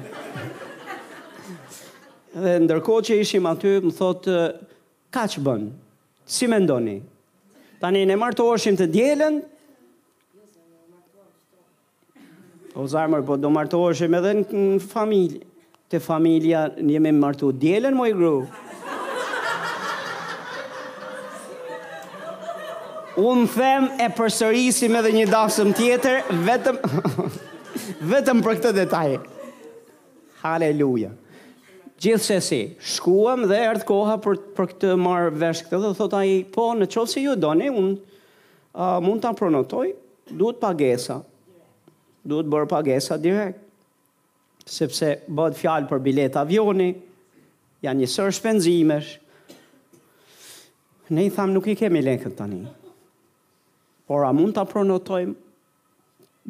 Dhe ndërkohë që ishim aty, më thotë, kaq bën, si mendoni? Tani, ne martoheshim të dielën, O zemër, po do martoheshim edhe në familje. Te familja jemi martu të dielën, moj gru. Unë them e përsërisim edhe një dasëm tjetër, vetëm, vetëm për këtë detaj. Haleluja. Gjithsesi, shkuam dhe erdhë koha për, për këtë marrëvesh këtë dhe thotë ai, po në qoftë se ju doni, unë mund ta pronotoj? Duhet pagesa. Duhet bërë pagesa direkt. Sepse bëhet fjalë për biletë avioni, janë një sërë shpenzimesh. Ne i thamë nuk i kemi lekët tani. Por a mund ta pronotojmë?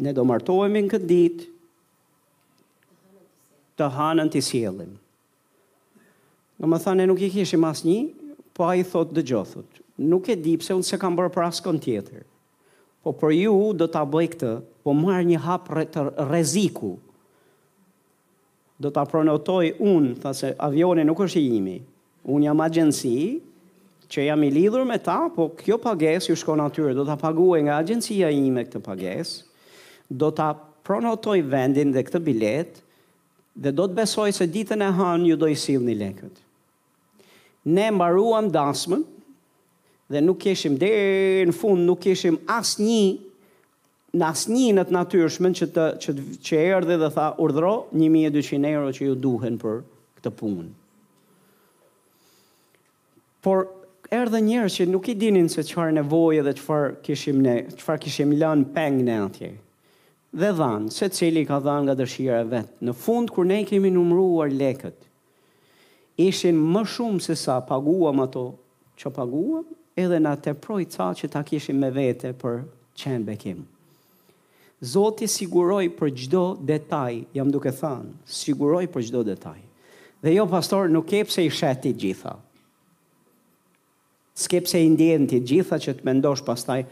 Ne do martohemi këtë ditë të hanën t'i sjellim. Domethënë ne nuk i kishim asnji, po ai thotë dëgjo thotë, nuk e di pse unë s'e kam bërë për askënd tjetër, po për ju do ta bëj këtë, po marr një hap rreziku, do ta pronotoj unë, tha se avioni nuk është i imi, unë jam agjenci që jam i lidhur me ta, po kjo pagesë ju shkon atyre, do ta paguaj nga agjencia ime këtë pagesë, do ta pronotoj vendin dhe këtë biletë, Dhe do të besoj se ditën e hanë ju do i sillni lekët. Ne mbaruam dasmën dhe nuk kishim deri në fund nuk kishim asnjë në asnjë në të natyrshmen që të që, që erdhi dhe tha urdhëro 1200 euro që ju duhen për këtë punë. Por erdhën njerëz që nuk i dinin se çfarë nevoje dhe çfarë kishim ne, çfarë kishim lënë peng ne atje. Dhe dhanë, secili i ka dhanë nga dëshira e vet. Në fund kur ne i kemi numëruar lekët, ishin më shumë se sa paguam ato që paguam, edhe na teproi ca që ta kishim me vete për qenë bekim. Zoti siguroi për çdo detaj, jam duke thënë, siguroi për çdo detaj. Dhe jo pastor, nuk ke pse i sheh të gjitha. S'ke pse i ndjen të gjitha që të mendosh pastaj,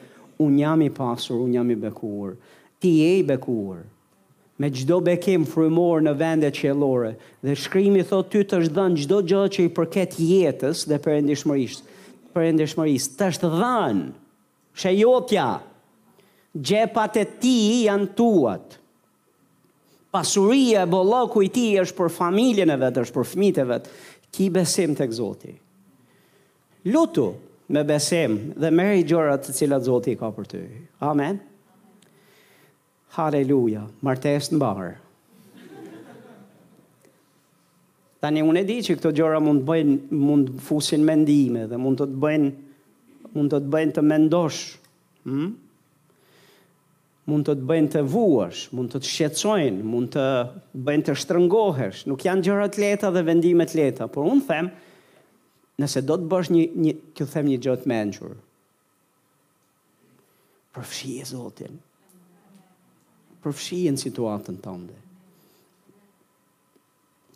unë jam i pasur, unë jam i bekuar. Ti je i bekuar me çdo bekim frymor në vendet qiellore dhe shkrimi thotë ty të është dhënë çdo gjë që i përket jetës dhe perëndishmërisë. Të është dhënë. Është jotja. Xhepat e tij janë tuat. Pasuria e bollëku i tij është për familjen e vet, është për fëmijët e vet. Ki besim tek Zoti. Lutu me besim dhe merri gjërat të cilat Zoti i ka për ty. Amen. Haleluja! Martesë të mbarë! Tani unë e di që këto gjëra mund të bëjnë, mund të fusin mendime dhe mund të të bëjnë mund të të bëjnë të mendosh. Hm? Mund të të bëjnë të vuash, mund të të shqetësojnë, mund të bëjnë të shtrëngohesh. Nuk janë gjëra të lehta dhe vendime të lehta, por unë them, nëse do të bësh, po them një gjë të mençur. Përfshije Zotin. Përfshije në situatën tënde.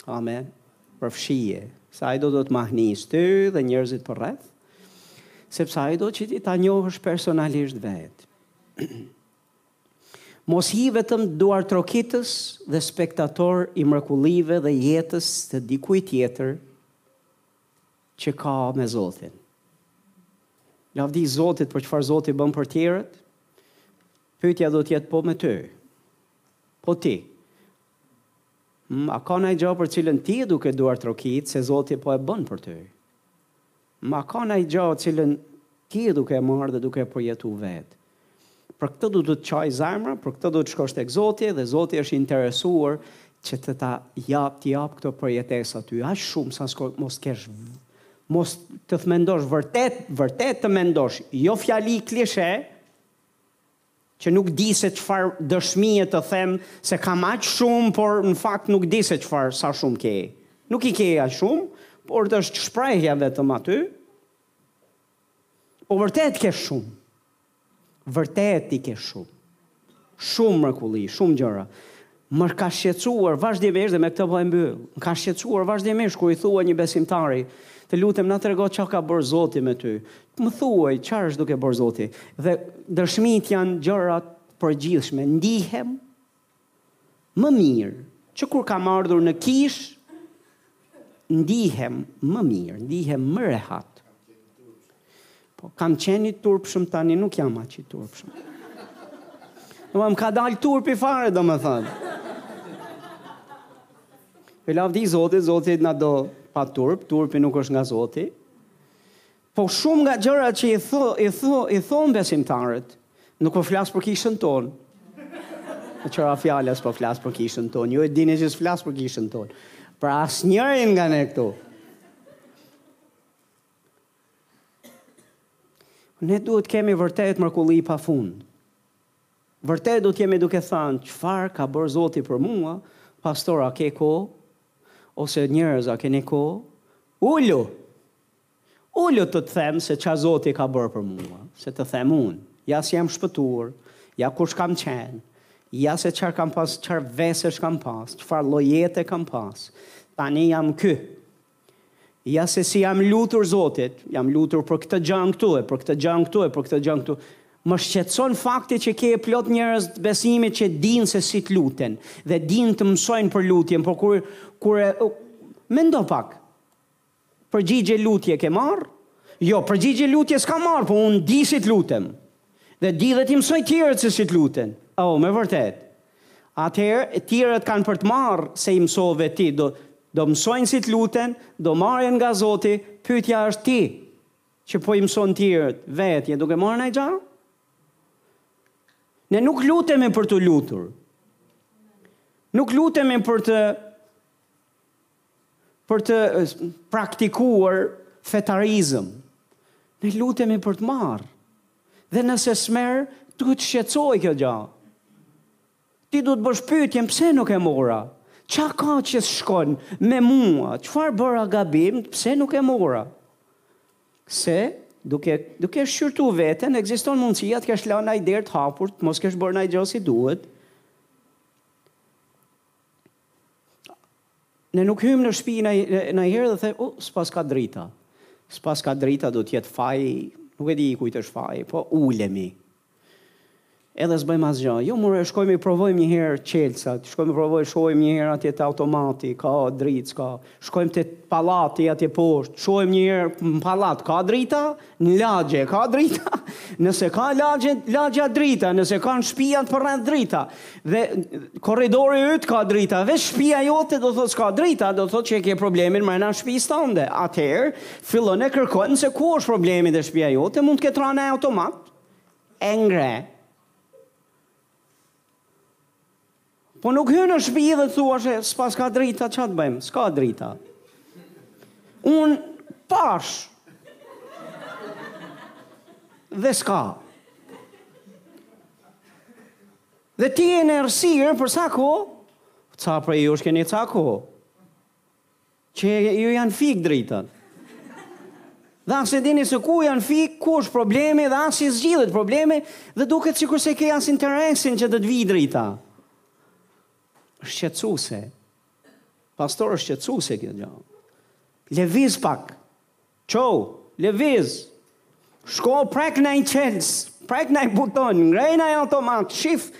Amen. Përfshije. Se ai do, do të mahnisë ty dhe njerëzit përreth. Sepse ai do që ti ta njohësh personalisht vetë. Mos ji vetëm duartrokitës dhe spektator i mrekullive dhe jetës të dikuj tjetër, që ka me Zotin. Lavdi Zotit për çfarë Zoti bën për tjerët. Pyetja do të jetë po me ty. Po ti. Mm, a ka naj gjë për t'cilën ti je duke duartrokit se Zoti po e bën për ty? Mm, a ka naj gjë t'cilën ti je duke marrë dhe duke përjetu vetë? Për këtë duhet të të qajë zemra, për këtë duhet të shkosh tek Zoti dhe Zoti është i interesuar që të ta japë, t'i japë këto përjetesa ty, aq shumë sa s'ko, mos t'kesh, mos të të mendosh vërtet, vërtet të mendosh, jo fjali klishe, që nuk di se çfarë dëshmie të them, se kam aq shumë, por në fakt nuk di se çfarë, sa shumë ke. Nuk i ke aq shumë, por të është shprejhja vetëm aty, Po vërtet ke shumë. Vërtet i ke shumë. Shumë mrekulli, shumë gjëra. Më ka shqetësuar vazhdimisht dhe me këtë po e mbyll. Më ka shqetësuar vazhdimisht kur i thua një besimtari, të lutem na trego çka ka bërë Zoti me ty. Më thuaj çfarë është duke bërë Zoti. Dhe dëshmitë janë gjëra të përgjithshme. Ndihem Më mirë, që kur kam ardhur në kishë, ndihem më mirë, ndihem më rehat. Po, kam qenë i turpshëm tani, nuk jam aq i turpshëm. Më ka dalë turpi fare, domethënë. E lavdi Zotit, Zoti na do pa turp, turpi nuk është nga Zoti. Po shumë nga gjërat që i thon, i thon, i thon besimtarët, nuk po flas për kishën tonë. Në qoftë se po flas për kishën tonë, ju e dini që s'flas për kishën tonë. Pra asnjërin nga ne këtu. Ne duhet kemi vërtet mrekulli pa fund. Vërtet duhet jemi duke thanë, çfarë ka bërë Zoti për mua, pastor a ke kohë, ose njerëz a keni kohë, ulu, Ulu të të them se ça Zoti ka bërë për mua, se të them unë, ja si jam shpëtuar, ja kush kam qenë, ja se çfarë kam pas, çfarë vesesh kam pas, çfarë lloj jete kam pas, tani jam ky. Ja se si jam lutur Zotit, jam lutur për këtë gjën këtu e për këtë gjën këtu e për këtë gjën këtu. Më shqetëson fakti që ke plot njerëz të besimit që dinë se si të luten dhe dinë të mësojnë për lutjen, por kur kur e mendo pak, Përgjigje lutje ke marrë? Jo, përgjigje lutje s'kam marrë, po unë di si të lutem. Dhe di dhe t'i mësoj tjerët se si të luten. Oh, me vërtet. Atëherë, tjerët kanë për të marrë se i mësove ti. Do, do mësojnë si të luten, do marrin nga Zoti, pyetja është ti, që po i mëson tjerët, vetë je duke marrë naj gja? Ne nuk lutemi për t'u lutur. Nuk lutemi për të për të praktikuar fetarizëm. Ne lutemi për të marrë. Dhe nëse s'merr, duhet të shqetsojë kjo gja. Ti duhet të bësh pytjen, pse nuk e mora? Ça ka që s'shkon me mua? Çfarë bëra gabim, pse nuk e mora? Se, duke, duke shqyrtu veten, ekziston mundësia të kesh lan naj derë të hapur, të mos kesh bërë naj gjo si duhet, Ne nuk hyjmë në shpi nanjëherë dhe themi, oh, s'paska drita. S'paska drita, do të jetë faji, nuk e di i kujt është faji, po ulemi. Edhe s'bëjmë asgjë. Jo, more, shkojmë i provojmë një herë çelësat, shkojmë i provojmë, shkojmë një herë atje te automati, ka dritë, s'ka. Ka Shkojmë te pallati atje poshtë, shohim një herë në pallat ka drita, në lagje ka drita, nëse ka lagje, lagja drita, nëse ka në shpijat përreth drita. Dhe korridori yt ka drita, veç shpija jote do thotë s'ka drita, do thotë që e ke problemin mrena shpisë tënde. Atëherë fillon e kërkon se ku është problemi te shpija jote, mund të ketë rënë automati, e ngre. Po nuk hyn në shpi dhe thua që s'paska drita ça t'bëjmë, s'ka drita. Un pash. Dhe s'ka. Dhe ti je në errësirë për sa kohë? Ca prej jush keni ca kohë? Që ju janë fik dritat. Dhe as e dini se ku janë fik, ku është problemi dhe as e zgjidhni problemin dhe duket sikur s'e ke as interesin që të të vijë drita. Shqetësuese. Pastor është shqetësuese kjo gjë. Lëviz pak. Çou! Lëviz! Shko prek nai çelës, prek nai buton, ngrej nai automat, shif!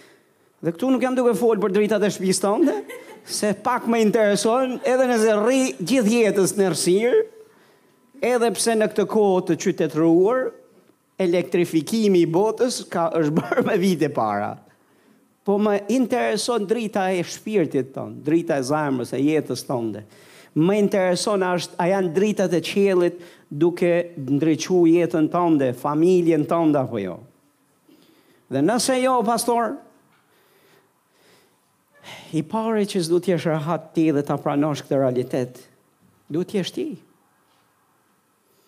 Dhe këtu nuk jam duke folë për dritat e shpisë tënde, se pak më intereson, edhe nëse rri gjithë jetës në errësirë, edhe pse në këtë kohë të qytetëruar, Elektrifikimi i botës ka është bërë me vite para. Po më intereson drita e shpirtit tënd, drita e zemrës, e jetës tënde. Më intereson a është a janë dritat e qiellit duke ndriçu jetën tënde, familjen tënde apo jo. Dhe nëse jo pastor, i pari që s'duhet të jesh rehat ti dhe ta pranosh këtë realitet, duhet të jesh ti.